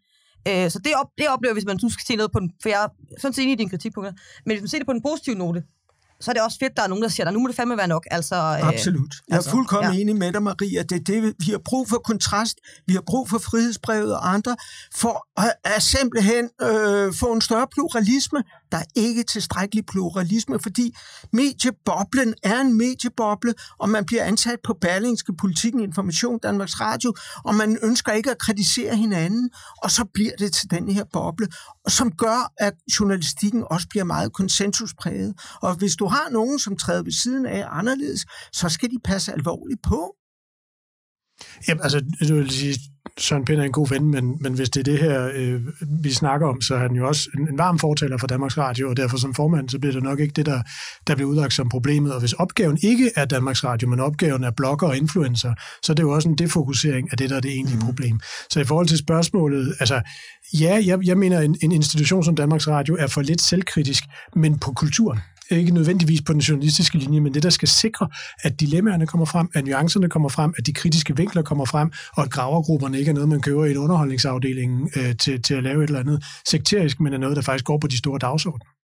Øh, så det, op, det oplever hvis man nu skal se noget på den, for jeg er sådan set enig i din kritikpunkter, men hvis man ser det på den positive note, så er det også fedt, der er nogen, der siger, at nu må det fandme være nok. Altså, øh, Absolut. Jeg er altså, fuldkommen ja. enig med dig, Maria. Det det, vi har brug for kontrast, vi har brug for frihedsbrevet og andre, for at, at simpelthen øh, få en større pluralisme. Der er ikke tilstrækkelig pluralisme, fordi medieboblen er en medieboble, og man bliver ansat på Berlingske Politikken, Information, Danmarks Radio, og man ønsker ikke at kritisere hinanden, og så bliver det til den her boble, som gør, at journalistikken også bliver meget konsensuspræget. Og hvis du har nogen, som træder ved siden af anderledes, så skal de passe alvorligt på. Jamen, altså, du vil sige, Søren Pind er en god ven, men, men hvis det er det her, øh, vi snakker om, så er han jo også en, en varm fortaler for Danmarks Radio, og derfor som formand, så bliver det nok ikke det, der, der bliver udlagt som problemet. Og hvis opgaven ikke er Danmarks Radio, men opgaven er blogger og influencer, så er det jo også en defokusering af det, der er det egentlige mm. problem. Så i forhold til spørgsmålet, altså, ja, jeg, jeg mener, en, en institution som Danmarks Radio er for lidt selvkritisk, men på kulturen ikke nødvendigvis på den journalistiske linje, men det, der skal sikre, at dilemmaerne kommer frem, at nuancerne kommer frem, at de kritiske vinkler kommer frem, og at gravergrupperne ikke er noget, man køber i en underholdningsafdeling øh, til, til at lave et eller andet sekterisk, men er noget, der faktisk går på de store dagsordener.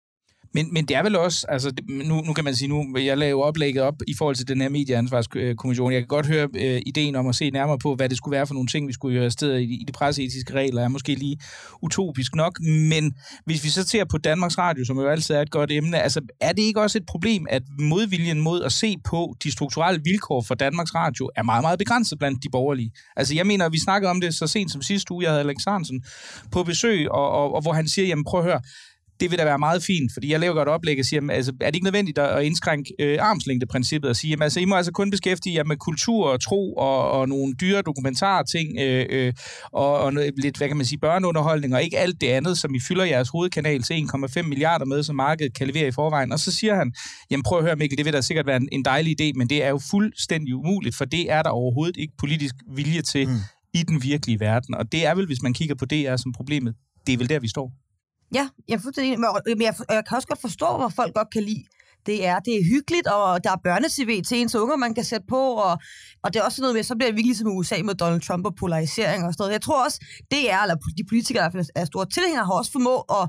Men, men det er vel også, altså nu, nu kan man sige, nu jeg laver oplægget op i forhold til den her medieansvarskommission. Jeg kan godt høre øh, ideen om at se nærmere på, hvad det skulle være for nogle ting, vi skulle gøre stedet i, i de presseetiske regler, er måske lige utopisk nok. Men hvis vi så ser på Danmarks Radio, som jo altid er et godt emne, altså er det ikke også et problem, at modviljen mod at se på de strukturelle vilkår for Danmarks Radio er meget, meget begrænset blandt de borgerlige? Altså jeg mener, vi snakkede om det så sent som sidste uge, jeg havde Alex Hansen på besøg, og, og, og hvor han siger, jamen prøv at høre, det vil da være meget fint, fordi jeg laver godt oplæg og siger, jamen, altså, er det ikke nødvendigt at indskrænke øh, armslængdeprincippet og sige, jamen, altså, I må altså kun beskæftige jer med kultur og tro og, og nogle dyre dokumentarting øh, øh, og, og noget, lidt, hvad kan man sige, børneunderholdning og ikke alt det andet, som I fylder jeres hovedkanal til 1,5 milliarder med, som markedet kan levere i forvejen. Og så siger han, jamen prøv at høre Mikkel, det vil da sikkert være en, en dejlig idé, men det er jo fuldstændig umuligt, for det er der overhovedet ikke politisk vilje til mm. i den virkelige verden. Og det er vel, hvis man kigger på DR som problemet, det er vel der, vi står. Ja, jeg, fuldstændig, men jeg, jeg kan også godt forstå, hvor folk godt kan lide det er. Det er hyggeligt, og der er børne-TV til ens unger, man kan sætte på, og, og det er også noget med, så bliver det virkelig ligesom som USA med Donald Trump og polarisering og sådan noget. Jeg tror også, det er, eller de politikere, der er store tilhængere, har også formået at,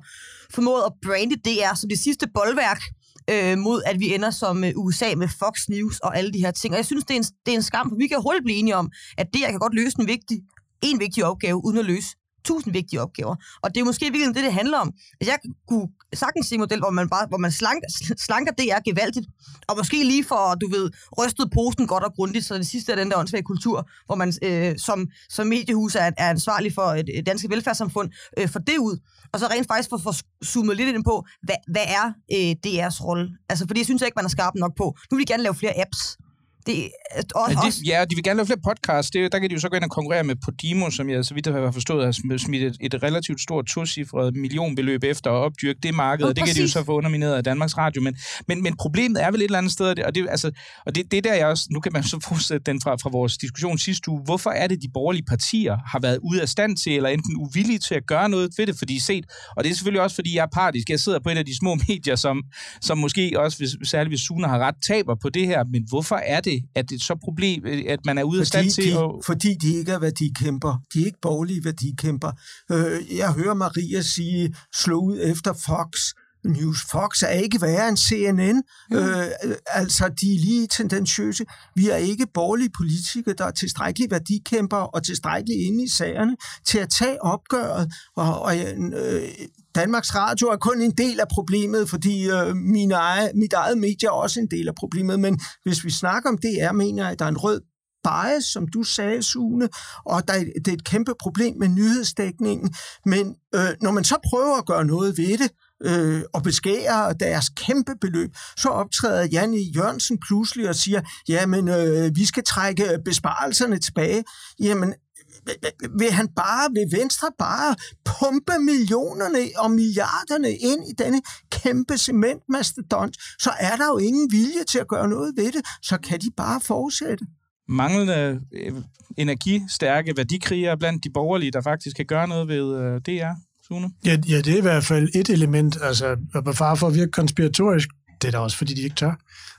formået at brande DR som det sidste boldværk øh, mod at vi ender som øh, USA med Fox News og alle de her ting. Og jeg synes, det er en, det er en skam, for vi kan hurtigt blive enige om, at det, jeg kan godt løse en vigtig, en vigtig opgave, uden at løse tusind vigtige opgaver. Og det er måske virkelig det, det handler om. At jeg kunne sagtens se en model, hvor man, bare, hvor man slanker, slanker DR gevaldigt, og måske lige for, du ved, rystet posten godt og grundigt, så det sidste er den der åndssvage kultur, hvor man øh, som, som mediehus er, er ansvarlig for øh, et, et dansk velfærdssamfund, øh, for det ud, og så rent faktisk for, for zoomet lidt ind på, hvad, hvad er øh, DR's rolle? Altså, fordi jeg synes ikke, man er skarp nok på. Nu vil de gerne lave flere apps. Det, og, ja, de, ja, de vil gerne lave flere podcasts. Det, der kan de jo så gå ind og konkurrere med Podimo, som jeg så vidt jeg har forstået, har smidt et, et relativt stort tocifret millionbeløb efter at opdyrke det marked, og det kan de jo så få undermineret af Danmarks Radio. Men, men, men problemet er vel et eller andet sted, og det, altså, og det, det der jeg også, nu kan man så fortsætte den fra, fra vores diskussion sidste uge, hvorfor er det, de borgerlige partier har været ude af stand til, eller enten uvillige til at gøre noget ved det, fordi set, og det er selvfølgelig også, fordi jeg er partisk. Jeg sidder på et af de små medier, som, som måske også, hvis, særligt hvis Suna har ret, taber på det her, men hvorfor er det, at det er så problem, at man er ude af stand til de, at... Fordi de ikke er værdikæmper. De er ikke borgerlige værdikæmper. Øh, jeg hører Maria sige, slå ud efter Fox. News Fox er ikke værre end CNN. Mm. Øh, altså, de er lige tendensiøse. Vi er ikke borgerlige politikere, der er tilstrækkeligt værdikæmper og tilstrækkeligt inde i sagerne til at tage opgøret. Og, og øh, Danmarks Radio er kun en del af problemet, fordi øh, min eget, mit eget medie er også en del af problemet. Men hvis vi snakker om DR, mener jeg, at der er en rød bias, som du sagde, Sune, og der er, det er et kæmpe problem med nyhedsdækningen. Men øh, når man så prøver at gøre noget ved det, øh, og beskærer deres kæmpe beløb, så optræder Janne Jørgensen pludselig og siger, jamen, øh, vi skal trække besparelserne tilbage. Jamen, vil han bare, vil Venstre bare pumpe millionerne og milliarderne ind i denne kæmpe cementmastodont, så er der jo ingen vilje til at gøre noget ved det, så kan de bare fortsætte. Manglende øh, energistærke værdikrigere blandt de borgerlige, der faktisk kan gøre noget ved øh, DR, Sune? Ja, ja, det er i hvert fald et element, altså, på far for at virke konspiratorisk, det er da også, fordi de ikke tør.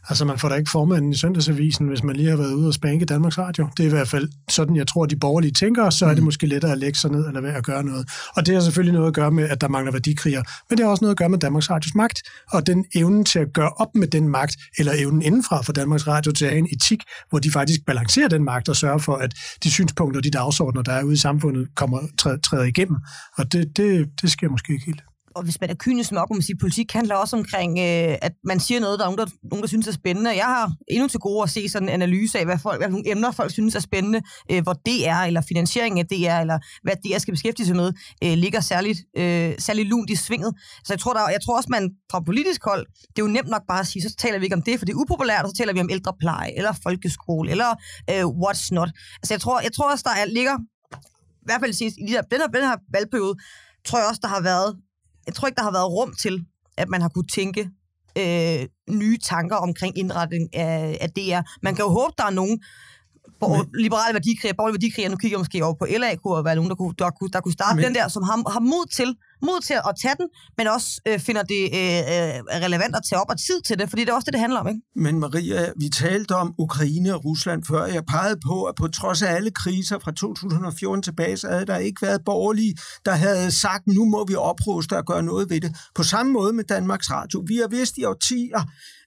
Altså, man får da ikke formanden i søndagsavisen, hvis man lige har været ude og spanke Danmarks Radio. Det er i hvert fald sådan, jeg tror, de borgerlige tænker, så er det mm. måske lettere at lægge sig ned eller være at gøre noget. Og det har selvfølgelig noget at gøre med, at der mangler værdikriger, men det har også noget at gøre med Danmarks Radios magt, og den evnen til at gøre op med den magt, eller evnen indenfra for Danmarks Radio til at have en etik, hvor de faktisk balancerer den magt og sørger for, at de synspunkter og de dagsordner, der er ude i samfundet, kommer træder igennem. Og det, det, det sker måske ikke helt og hvis man er kynisk nok, man sige, politik handler også omkring, øh, at man siger noget, der er nogen, der, nogen, der synes er spændende. Jeg har endnu til gode at se sådan en analyse af, hvad, folk, hvad nogle emner folk synes er spændende, øh, hvor det er, eller finansiering af det er, eller hvad det er, skal beskæftige sig med, øh, ligger særligt, øh, særligt lunt i svinget. Så jeg tror, der, jeg tror også, man fra politisk hold, det er jo nemt nok bare at sige, så taler vi ikke om det, for det er upopulært, og så taler vi om ældrepleje, eller folkeskole, eller øh, what's not. Altså jeg tror, jeg tror også, der er, ligger, i hvert fald i den her, den her valgperiode, tror jeg også, der har været jeg tror ikke, der har været rum til, at man har kunne tænke øh, nye tanker omkring indretning af, af DR. Man kan jo håbe, der er nogen, men, liberale værdikriger, borgerlige værdikriger, nu kigger jeg måske over på LA, kunne være nogen, der kunne, der kunne, der kunne starte men, den der, som har, har mod til mod til at tage den, men også øh, finder det øh, øh, relevant at tage op og tid til det, fordi det er også det, det handler om. Ikke? Men Maria, vi talte om Ukraine og Rusland før. Jeg pegede på, at på trods af alle kriser fra 2014 tilbage, så havde der ikke været borgerlige, der havde sagt, nu må vi opruste og gøre noget ved det. På samme måde med Danmarks Radio. Vi har vidst i årtier,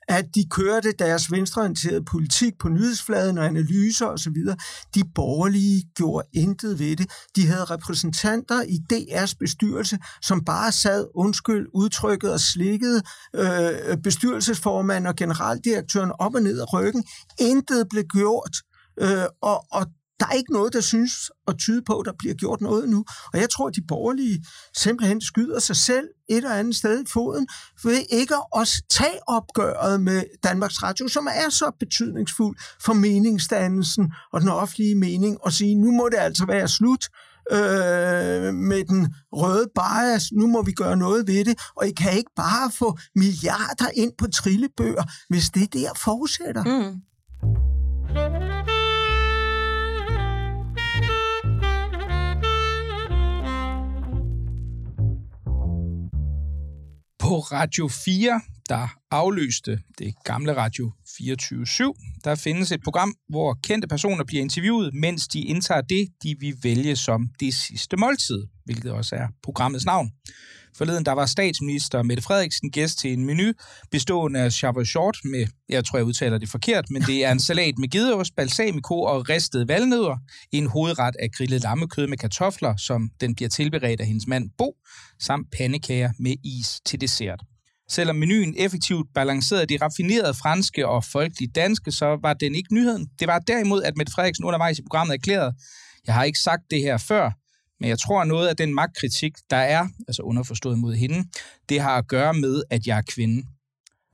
at de kørte deres venstreorienterede politik på nyhedsfladen og analyser osv. De borgerlige gjorde intet ved det. De havde repræsentanter i DR's bestyrelse, som bare sad, undskyld, udtrykket og slikkede øh, bestyrelsesformanden og generaldirektøren op og ned af ryggen. Intet blev gjort. Øh, og, og der er ikke noget, der synes at tyde på, at der bliver gjort noget nu. Og jeg tror, at de borgerlige simpelthen skyder sig selv et eller andet sted i foden, ved ikke at tage opgøret med Danmarks Radio, som er så betydningsfuld for meningsdannelsen og den offentlige mening, og sige, nu må det altså være slut øh, med den røde bias, nu må vi gøre noget ved det, og I kan ikke bare få milliarder ind på trillebøger, hvis det der fortsætter. Mm. På Radio 4, der afløste det gamle Radio 24-7. Der findes et program, hvor kendte personer bliver interviewet, mens de indtager det, de vil vælge som det sidste måltid, hvilket også er programmets navn. Forleden der var statsminister Mette Frederiksen gæst til en menu bestående af chavo short med, jeg tror jeg udtaler det forkert, men det er en salat med gedeost, balsamico og ristede valnødder, en hovedret af grillet lammekød med kartofler, som den bliver tilberedt af hendes mand Bo, samt pandekager med is til dessert. Selvom menuen effektivt balancerede de raffinerede franske og folkelige danske, så var den ikke nyheden. Det var derimod, at Mette Frederiksen undervejs i programmet erklærede, jeg har ikke sagt det her før, men jeg tror, at noget af den magtkritik, der er, altså underforstået mod hende, det har at gøre med, at jeg er kvinde.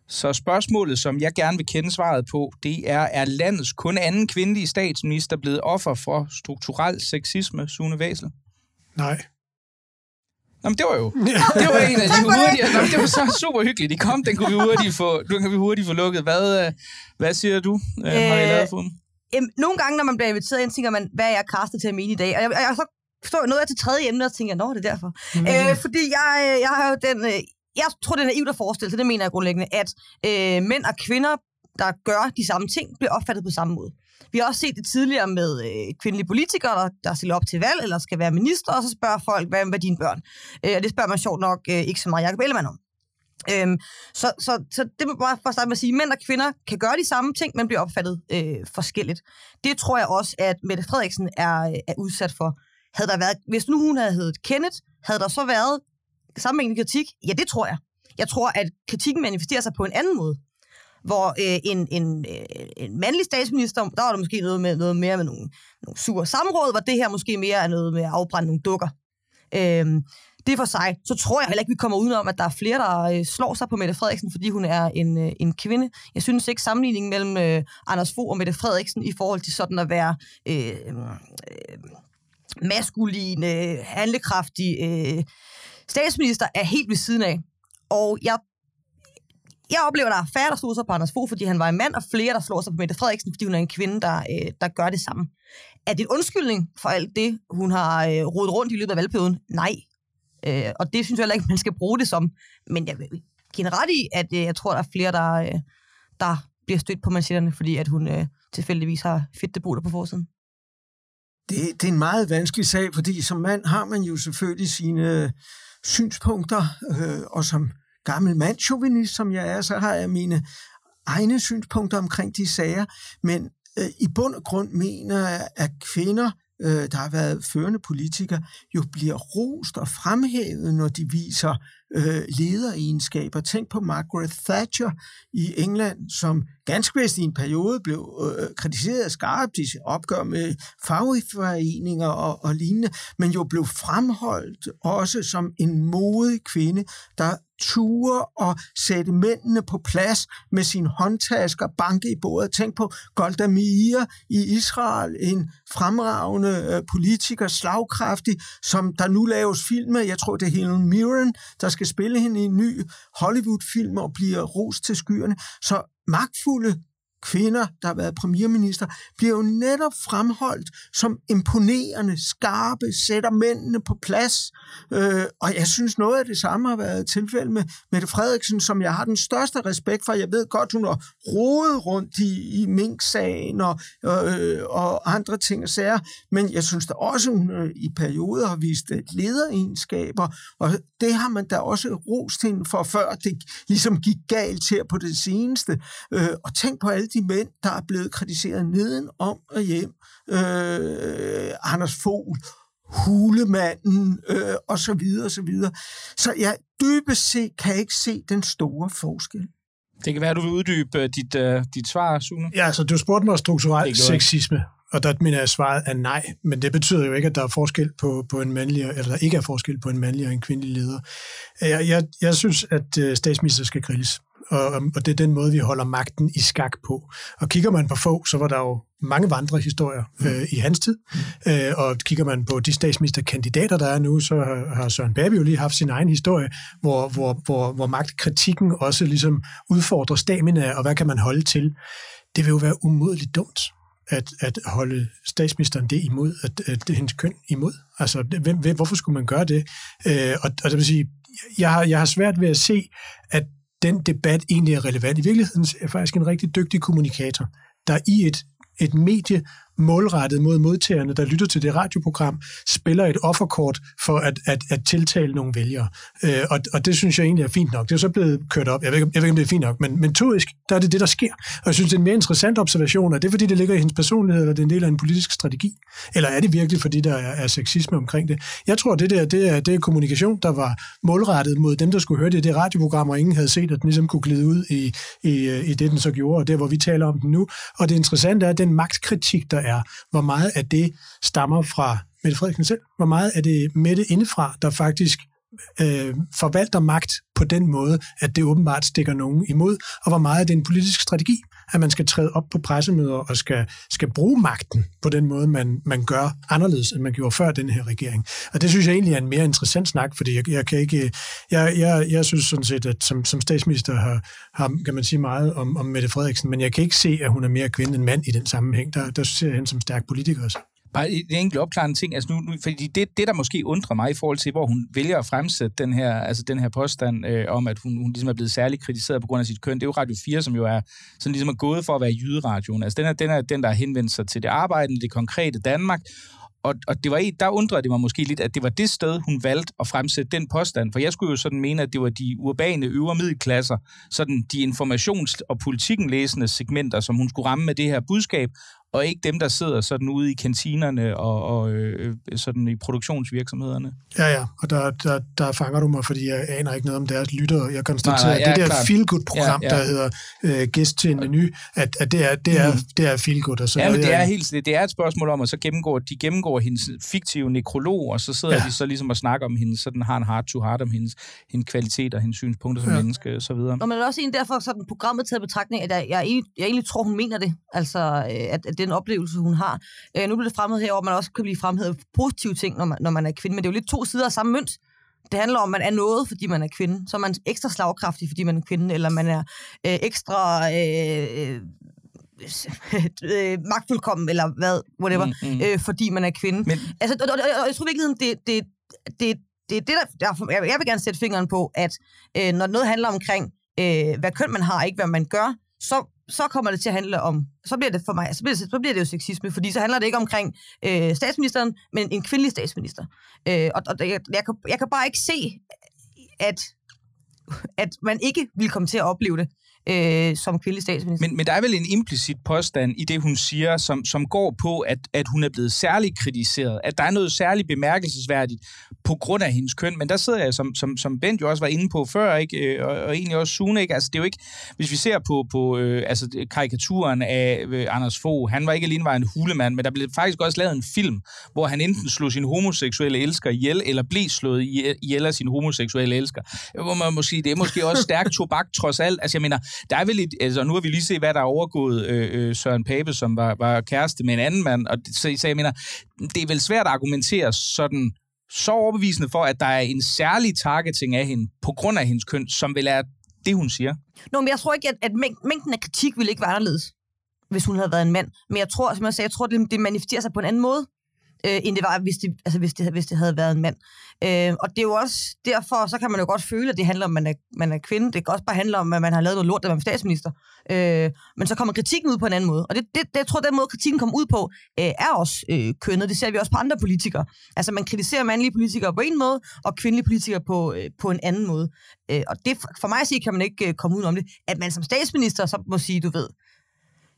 Så spørgsmålet, som jeg gerne vil kende svaret på, det er, er landets kun anden kvindelige statsminister blevet offer for strukturel sexisme, Sune Væsel? Nej. Nå, men det var jo det var en af de hurtige. Nå, det var så super hyggeligt. De kom, den kunne vi hurtigt få, den kan vi hurtigt få lukket. Hvad, øh, hvad siger du, øh, Marie øh, Jamen, nogle gange, når man bliver inviteret ind, tænker man, hvad er jeg kastet til at mene i dag? Og jeg, jeg, jeg så forstår noget af til tredje emne, og tænker jeg, nå, det er derfor. Mm. Øh, fordi jeg, øh, jeg har jo den... Øh, jeg tror, det er naivt at forestille sig, det mener jeg grundlæggende, at øh, mænd og kvinder, der gør de samme ting, bliver opfattet på samme måde. Vi har også set det tidligere med øh, kvindelige politikere, der, der stiller op til valg, eller skal være minister, og så spørger folk, hvad er dine børn? Øh, og det spørger man sjovt nok øh, ikke så meget Jacob Ellemann om. Øhm, så, så, så det må bare for at starte med at sige, at mænd og kvinder kan gøre de samme ting, men bliver opfattet øh, forskelligt. Det tror jeg også, at Mette Frederiksen er, er udsat for. Havde der været, hvis nu hun havde heddet Kenneth, havde der så været sammenhængende kritik? Ja, det tror jeg. Jeg tror, at kritikken manifesterer sig på en anden måde. Hvor øh, en, en, øh, en mandlig statsminister, der var der måske noget, med, noget mere med nogle, nogle sure samråd, hvor det her måske mere er noget med at afbrænde nogle dukker. Øh, det for sig, så tror jeg heller ikke, vi kommer udenom, at der er flere, der øh, slår sig på Mette Frederiksen, fordi hun er en, øh, en kvinde. Jeg synes ikke sammenligningen mellem øh, Anders Fogh og Mette Frederiksen i forhold til sådan at være øh, øh, maskuline, handlekraftige handlekraftig øh, statsminister er helt ved siden af. Og jeg, jeg oplever, at der er færre, der slår sig på Anders Fogh, fordi han var en mand, og flere, der slår sig på Mette Frederiksen, fordi hun er en kvinde, der, øh, der gør det samme. Er det en undskyldning for alt det, hun har øh, rodet rundt i løbet af valgperioden? Nej. Øh, og det synes jeg heller ikke, man skal bruge det som. Men jeg vil give ret i, at øh, jeg tror, der er flere, der, øh, der bliver stødt på manchetterne, fordi at hun øh, tilfældigvis har fedtebuler på forsiden. Det, det er en meget vanskelig sag, fordi som mand har man jo selvfølgelig sine synspunkter, øh, og som gammel mandsjovinist, som jeg er, så har jeg mine egne synspunkter omkring de sager, men øh, i bund og grund mener jeg, at kvinder øh, der har været førende politikere, jo bliver rost og fremhævet, når de viser øh, lederegenskaber. Tænk på Margaret Thatcher i England, som ganske vist i en periode blev øh, kritiseret skarpt i opgør med fagforeninger og, og lignende, men jo blev fremholdt også som en modig kvinde, der ture og sætte mændene på plads med sin håndtasker, banke i bordet. Tænk på Golda Meir i Israel, en fremragende øh, politiker, slagkraftig, som der nu laves film med. Jeg tror, det er Helen Mirren, der skal spille hende i en ny Hollywood-film og bliver rost til skyerne. Så magtfulde kvinder, der har været premierminister, bliver jo netop fremholdt som imponerende, skarpe, sætter mændene på plads. Øh, og jeg synes, noget af det samme har været tilfældet med Mette Frederiksen, som jeg har den største respekt for. Jeg ved godt, hun har rodet rundt i, i Mink-sagen og, øh, og andre ting og sager, men jeg synes da også, hun øh, i perioder har vist øh, lederegenskaber, og det har man da også rost hende for, før det ligesom gik galt her på det seneste. Øh, og tænk på alle de mænd, der er blevet kritiseret neden om og hjem. Øh, Anders Fogh, hulemanden øh, og så videre og så videre. Så jeg dybest set kan ikke se den store forskel. Det kan være, at du vil uddybe øh, dit, uh, dit svar, Sune. Ja, altså du spurgte mig om strukturel sexisme, og der mener jeg, svaret er nej. Men det betyder jo ikke, at der er forskel på, på en mandlig, eller der ikke er forskel på en mandlig og en kvindelig leder. Jeg, jeg, jeg synes, at statsminister skal grilles og, og det er den måde, vi holder magten i skak på. Og kigger man på få, så var der jo mange vandrehistorier mm. øh, i hans tid, mm. øh, og kigger man på de statsministerkandidater, der er nu, så har, har Søren Baby jo lige haft sin egen historie, hvor, hvor, hvor, hvor magtkritikken også ligesom udfordrer stamina, og hvad kan man holde til. Det vil jo være umodeligt dumt at, at holde statsministeren det imod, at, at det hendes køn imod. Altså, hvem, hvorfor skulle man gøre det? Øh, og, og det vil sige, jeg har, jeg har svært ved at se, at den debat egentlig er relevant. I virkeligheden er faktisk en rigtig dygtig kommunikator, der i et, et medie målrettet mod modtagerne, der lytter til det radioprogram, spiller et offerkort for at, at, at tiltale nogle vælgere. Øh, og, og det synes jeg egentlig er fint nok. Det er så blevet kørt op. Jeg ved, jeg ved ikke, om det er fint nok, men metodisk, der er det det, der sker. Og jeg synes, det er en mere interessant observation. Er det, fordi det ligger i hendes personlighed, eller det er en del af en politisk strategi? Eller er det virkelig, fordi der er, er sexisme omkring det? Jeg tror, det der det er, det er kommunikation, der var målrettet mod dem, der skulle høre det, det radioprogram, og ingen havde set, at den ligesom kunne glide ud i, i, i det, den så gjorde, og der, hvor vi taler om den nu. Og det interessante er, at den magtkritik, der er, hvor meget af det stammer fra Mette Frederiksen selv, hvor meget er det Mette indefra, der faktisk øh, forvalter magt på den måde, at det åbenbart stikker nogen imod, og hvor meget er det en politisk strategi, at man skal træde op på pressemøder og skal, skal bruge magten på den måde, man, man gør anderledes, end man gjorde før den her regering. Og det synes jeg egentlig er en mere interessant snak, fordi jeg, jeg kan ikke, jeg, jeg, jeg synes sådan set, at som, som statsminister har, har, kan man sige meget om, om Mette Frederiksen, men jeg kan ikke se, at hun er mere kvinde end mand i den sammenhæng. Der, der ser jeg hende som stærk politiker. også. Bare en enkelt opklarende ting. Altså nu, nu, fordi det, det, der måske undrer mig i forhold til, hvor hun vælger at fremsætte den her, altså den her påstand øh, om, at hun, hun ligesom er blevet særligt kritiseret på grund af sit køn, det er jo Radio 4, som jo er sådan ligesom er gået for at være jyderadioen. Altså den er, den er den, der har henvendt sig til det arbejdende, det konkrete Danmark, og, og det var, der undrede det mig måske lidt, at det var det sted, hun valgte at fremsætte den påstand. For jeg skulle jo sådan mene, at det var de urbane øvre middelklasser, sådan de informations- og politikken læsende segmenter, som hun skulle ramme med det her budskab, og ikke dem, der sidder sådan ude i kantinerne og, og øh, sådan i produktionsvirksomhederne. Ja, ja, og der, der, der fanger du mig, fordi jeg aner ikke noget om deres lytter. Jeg konstaterer, nej, nej, at det der feel-good-program, ja, ja. der hedder øh, Gæst til en menu, at, at det er, det er, mm. det er feel-good. Og så ja, men det er, helt, det er et spørgsmål om, at så gennemgår, de gennemgår hendes fiktive nekrolog, og så sidder ja. de så ligesom og snakker om hendes, sådan har en heart-to-heart om hendes, hendes kvalitet og hendes synspunkter som ja. menneske og så videre. Og men er også en derfor sådan programmet taget betragtning, at jeg, jeg, egentlig, jeg egentlig tror, hun mener det. Altså, øh, at, at den oplevelse, hun har. Øh, nu bliver det fremhævet herover, at man også kan blive fremhævet positive ting, når man, når man er kvinde, men det er jo lidt to sider af samme mønt. Det handler om, at man er noget, fordi man er kvinde. Så er man ekstra slagkraftig, fordi man er kvinde, eller man er øh, ekstra... Øh, øh, magtfuldkommen, eller hvad, whatever, mm, mm. Øh, fordi man er kvinde. Men... Altså, og, og, og, jeg tror virkelig, det, det, det, det er det, der, der, jeg vil gerne sætte fingeren på, at øh, når noget handler omkring, øh, hvad køn man har, ikke hvad man gør, så så kommer det til at handle om, så bliver det for mig, så bliver det, så bliver det jo sexisme, fordi så handler det ikke omkring øh, statsministeren, men en kvindelig statsminister. Øh, og og jeg, jeg, kan, jeg kan bare ikke se, at, at man ikke vil komme til at opleve det øh, som kvindelig statsminister. Men, men der er vel en implicit påstand i det, hun siger, som, som går på, at, at hun er blevet særligt kritiseret. At der er noget særligt bemærkelsesværdigt på grund af hendes køn. Men der sidder jeg, som, som, som Bent jo også var inde på før, ikke? Øh, og, og egentlig også Sune, ikke? Altså, det er jo ikke, hvis vi ser på, på øh, altså, karikaturen af øh, Anders Fogh, han var ikke alene var en hulemand, men der blev faktisk også lavet en film, hvor han enten slog sin homoseksuelle elsker ihjel, eller blev slået ihjel af sin homoseksuelle elsker. Hvor man må sige, det er måske også stærk tobak trods alt. Altså, jeg mener, der er vel et, altså nu har vi lige set, hvad der er overgået øh, øh Søren Pape, som var, var kæreste med en anden mand, og så, så jeg mener, det er vel svært at argumentere sådan så overbevisende for, at der er en særlig targeting af hende, på grund af hendes køn, som vel er det, hun siger. Nå, men jeg tror ikke, at, at mængden af kritik ville ikke være anderledes, hvis hun havde været en mand. Men jeg tror, som jeg sagde, jeg tror, det, det manifesterer sig på en anden måde øh, end det var, hvis det, altså, hvis, det, hvis det havde været en mand. Øh, og det er jo også derfor, så kan man jo godt føle, at det handler om, at man er, man er kvinde. Det kan også bare handle om, at man har lavet noget lort, da man var statsminister. Øh, men så kommer kritikken ud på en anden måde. Og det, det, det jeg tror, den måde, kritikken kommer ud på, øh, er også øh, kønnet. Det ser vi også på andre politikere. Altså, man kritiserer mandlige politikere på en måde, og kvindelige politikere på, øh, på en anden måde. Øh, og det, for mig at sige, kan man ikke øh, komme ud om det. At man som statsminister så må sige, du ved,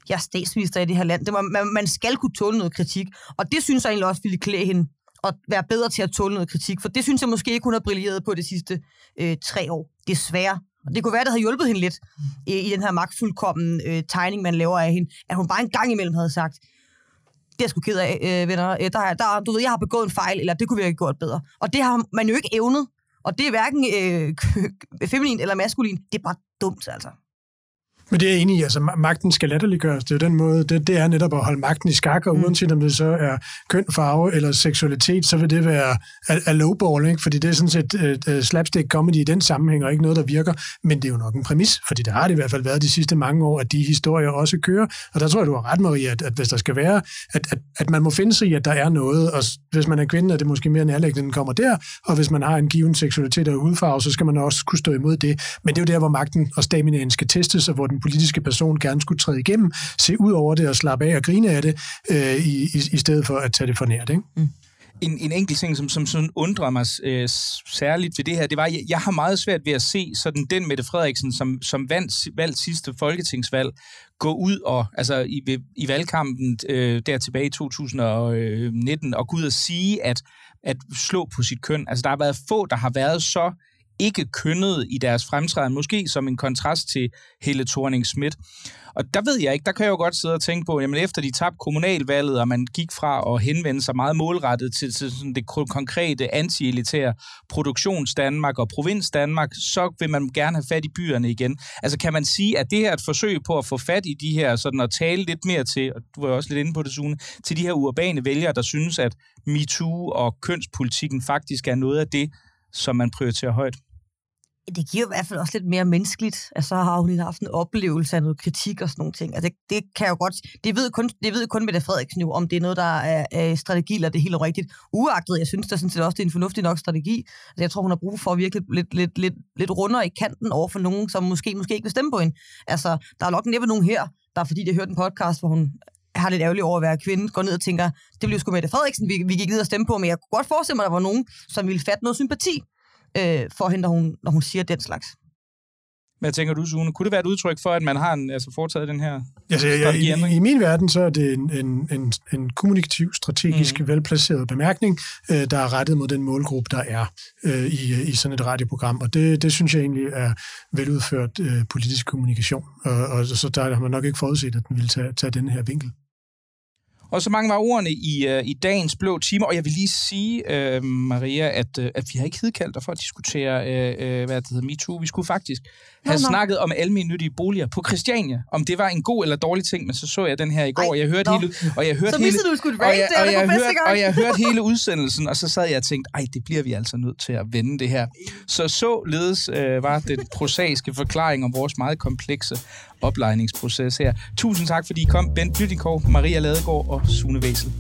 jeg er statsminister i det her land. Det var, man, man skal kunne tåle noget kritik. Og det synes jeg egentlig også ville klæde hende at være bedre til at tåle noget kritik. For det synes jeg måske ikke, hun har brilleret på de sidste øh, tre år. Desværre. Og det kunne være, det havde hjulpet hende lidt i, i den her magtfuldkommen øh, tegning, man laver af hende. At hun bare en gang imellem havde sagt, det er jeg sgu ked af, øh, venner. Øh, der, der, du ved, jeg har begået en fejl, eller det kunne vi have gjort bedre. Og det har man jo ikke evnet. Og det er hverken øh, feminin eller maskulin. Det er bare dumt, altså. Men det er jeg enig i. Altså, magten skal latterliggøres. Det er jo den måde, det, det er netop at holde magten i skak, og mm. uanset om det så er køn, farve eller seksualitet, så vil det være a, a lowball, ikke? fordi det er sådan set uh, slapstick comedy i den sammenhæng, og ikke noget, der virker. Men det er jo nok en præmis, fordi det har det i hvert fald været de sidste mange år, at de historier også kører. Og der tror jeg, du har ret, Maria, at, at hvis der skal være, at, at, at man må finde sig i, at der er noget, og hvis man er kvinde, er det måske mere nærlæggende, den kommer der, og hvis man har en given seksualitet og hudfarve, så skal man også kunne stå imod det. Men det er jo der, hvor magten og staminaen skal testes, og hvor den politiske person gerne skulle træde igennem, se ud over det og slappe af og grine af det, øh, i, i, i stedet for at tage det for nært. Ikke? Mm. En, en enkelt ting, som, som sådan undrer mig øh, særligt ved det her, det var, at jeg, jeg har meget svært ved at se sådan den Mette Frederiksen, som, som vandt valgt sidste folketingsvalg, gå ud og, altså i, i valgkampen øh, der tilbage i 2019, og gå ud og sige, at, at slå på sit køn. Altså der har været få, der har været så ikke kønnet i deres fremtræden, måske som en kontrast til Helle thorning Schmidt. Og der ved jeg ikke, der kan jeg jo godt sidde og tænke på, jamen efter de tabte kommunalvalget, og man gik fra at henvende sig meget målrettet til, til sådan det konkrete anti-elitære produktions Danmark og provins Danmark, så vil man gerne have fat i byerne igen. Altså kan man sige, at det her er et forsøg på at få fat i de her, sådan at tale lidt mere til, og du var også lidt inde på det, Sune, til de her urbane vælgere, der synes, at MeToo og kønspolitikken faktisk er noget af det, som man prioriterer højt? Det giver i hvert fald også lidt mere menneskeligt, at så har hun haft en oplevelse af noget kritik og sådan nogle ting. Altså, det, det kan jo godt, det ved kun, det ved kun Mette Frederiksen jo, om det er noget, der er, er strategi, eller det er helt rigtigt. Uagtet, jeg synes da sådan set også, det er en fornuftig nok strategi. Altså, jeg tror, hun har brug for at virke lidt, lidt, lidt, lidt rundere i kanten over for nogen, som måske, måske ikke vil stemme på hende. Altså, der er nok næppe nogen her, der fordi de har hørt en podcast, hvor hun har lidt ærgerligt over at være kvinde, går ned og tænker, det bliver sgu Mette Frederiksen, vi, vi gik ned og stemme på, men jeg kunne godt forestille mig, at der var nogen, som ville fatte noget sympati øh, for hende, når hun, når hun siger den slags. Hvad tænker du, Sune? Kunne det være et udtryk for, at man har en, altså foretaget den her altså, ja, i, I min verden, så er det en, en, en, en kommunikativ, strategisk mm. velplaceret bemærkning, øh, der er rettet mod den målgruppe, der er øh, i, i sådan et radioprogram. Og det, det synes jeg egentlig er veludført øh, politisk kommunikation. Og, og så der har man nok ikke forudset, at den ville tage, tage den her vinkel. Og så mange var ordene i, uh, i dagens blå timer, og jeg vil lige sige, uh, Maria, at, uh, at vi har ikke hedkaldt dig for at diskutere, uh, uh, hvad det hedder, MeToo. Vi skulle faktisk have no, no. snakket om almindelige boliger på Christiania, om det var en god eller dårlig ting, men så så jeg den her i går, Ej, og jeg hørte no. hele... Og jeg hørte så hele, du skulle og jeg, og, jeg hørte, og jeg hørte hele udsendelsen, og så sad jeg og tænkte, ej, det bliver vi altså nødt til at vende det her. Så således uh, var den prosaiske forklaring om vores meget komplekse oplejningsproces her. Tusind tak, fordi I kom. Bent Byttikov, Maria Ladegaard og Sune Væsel.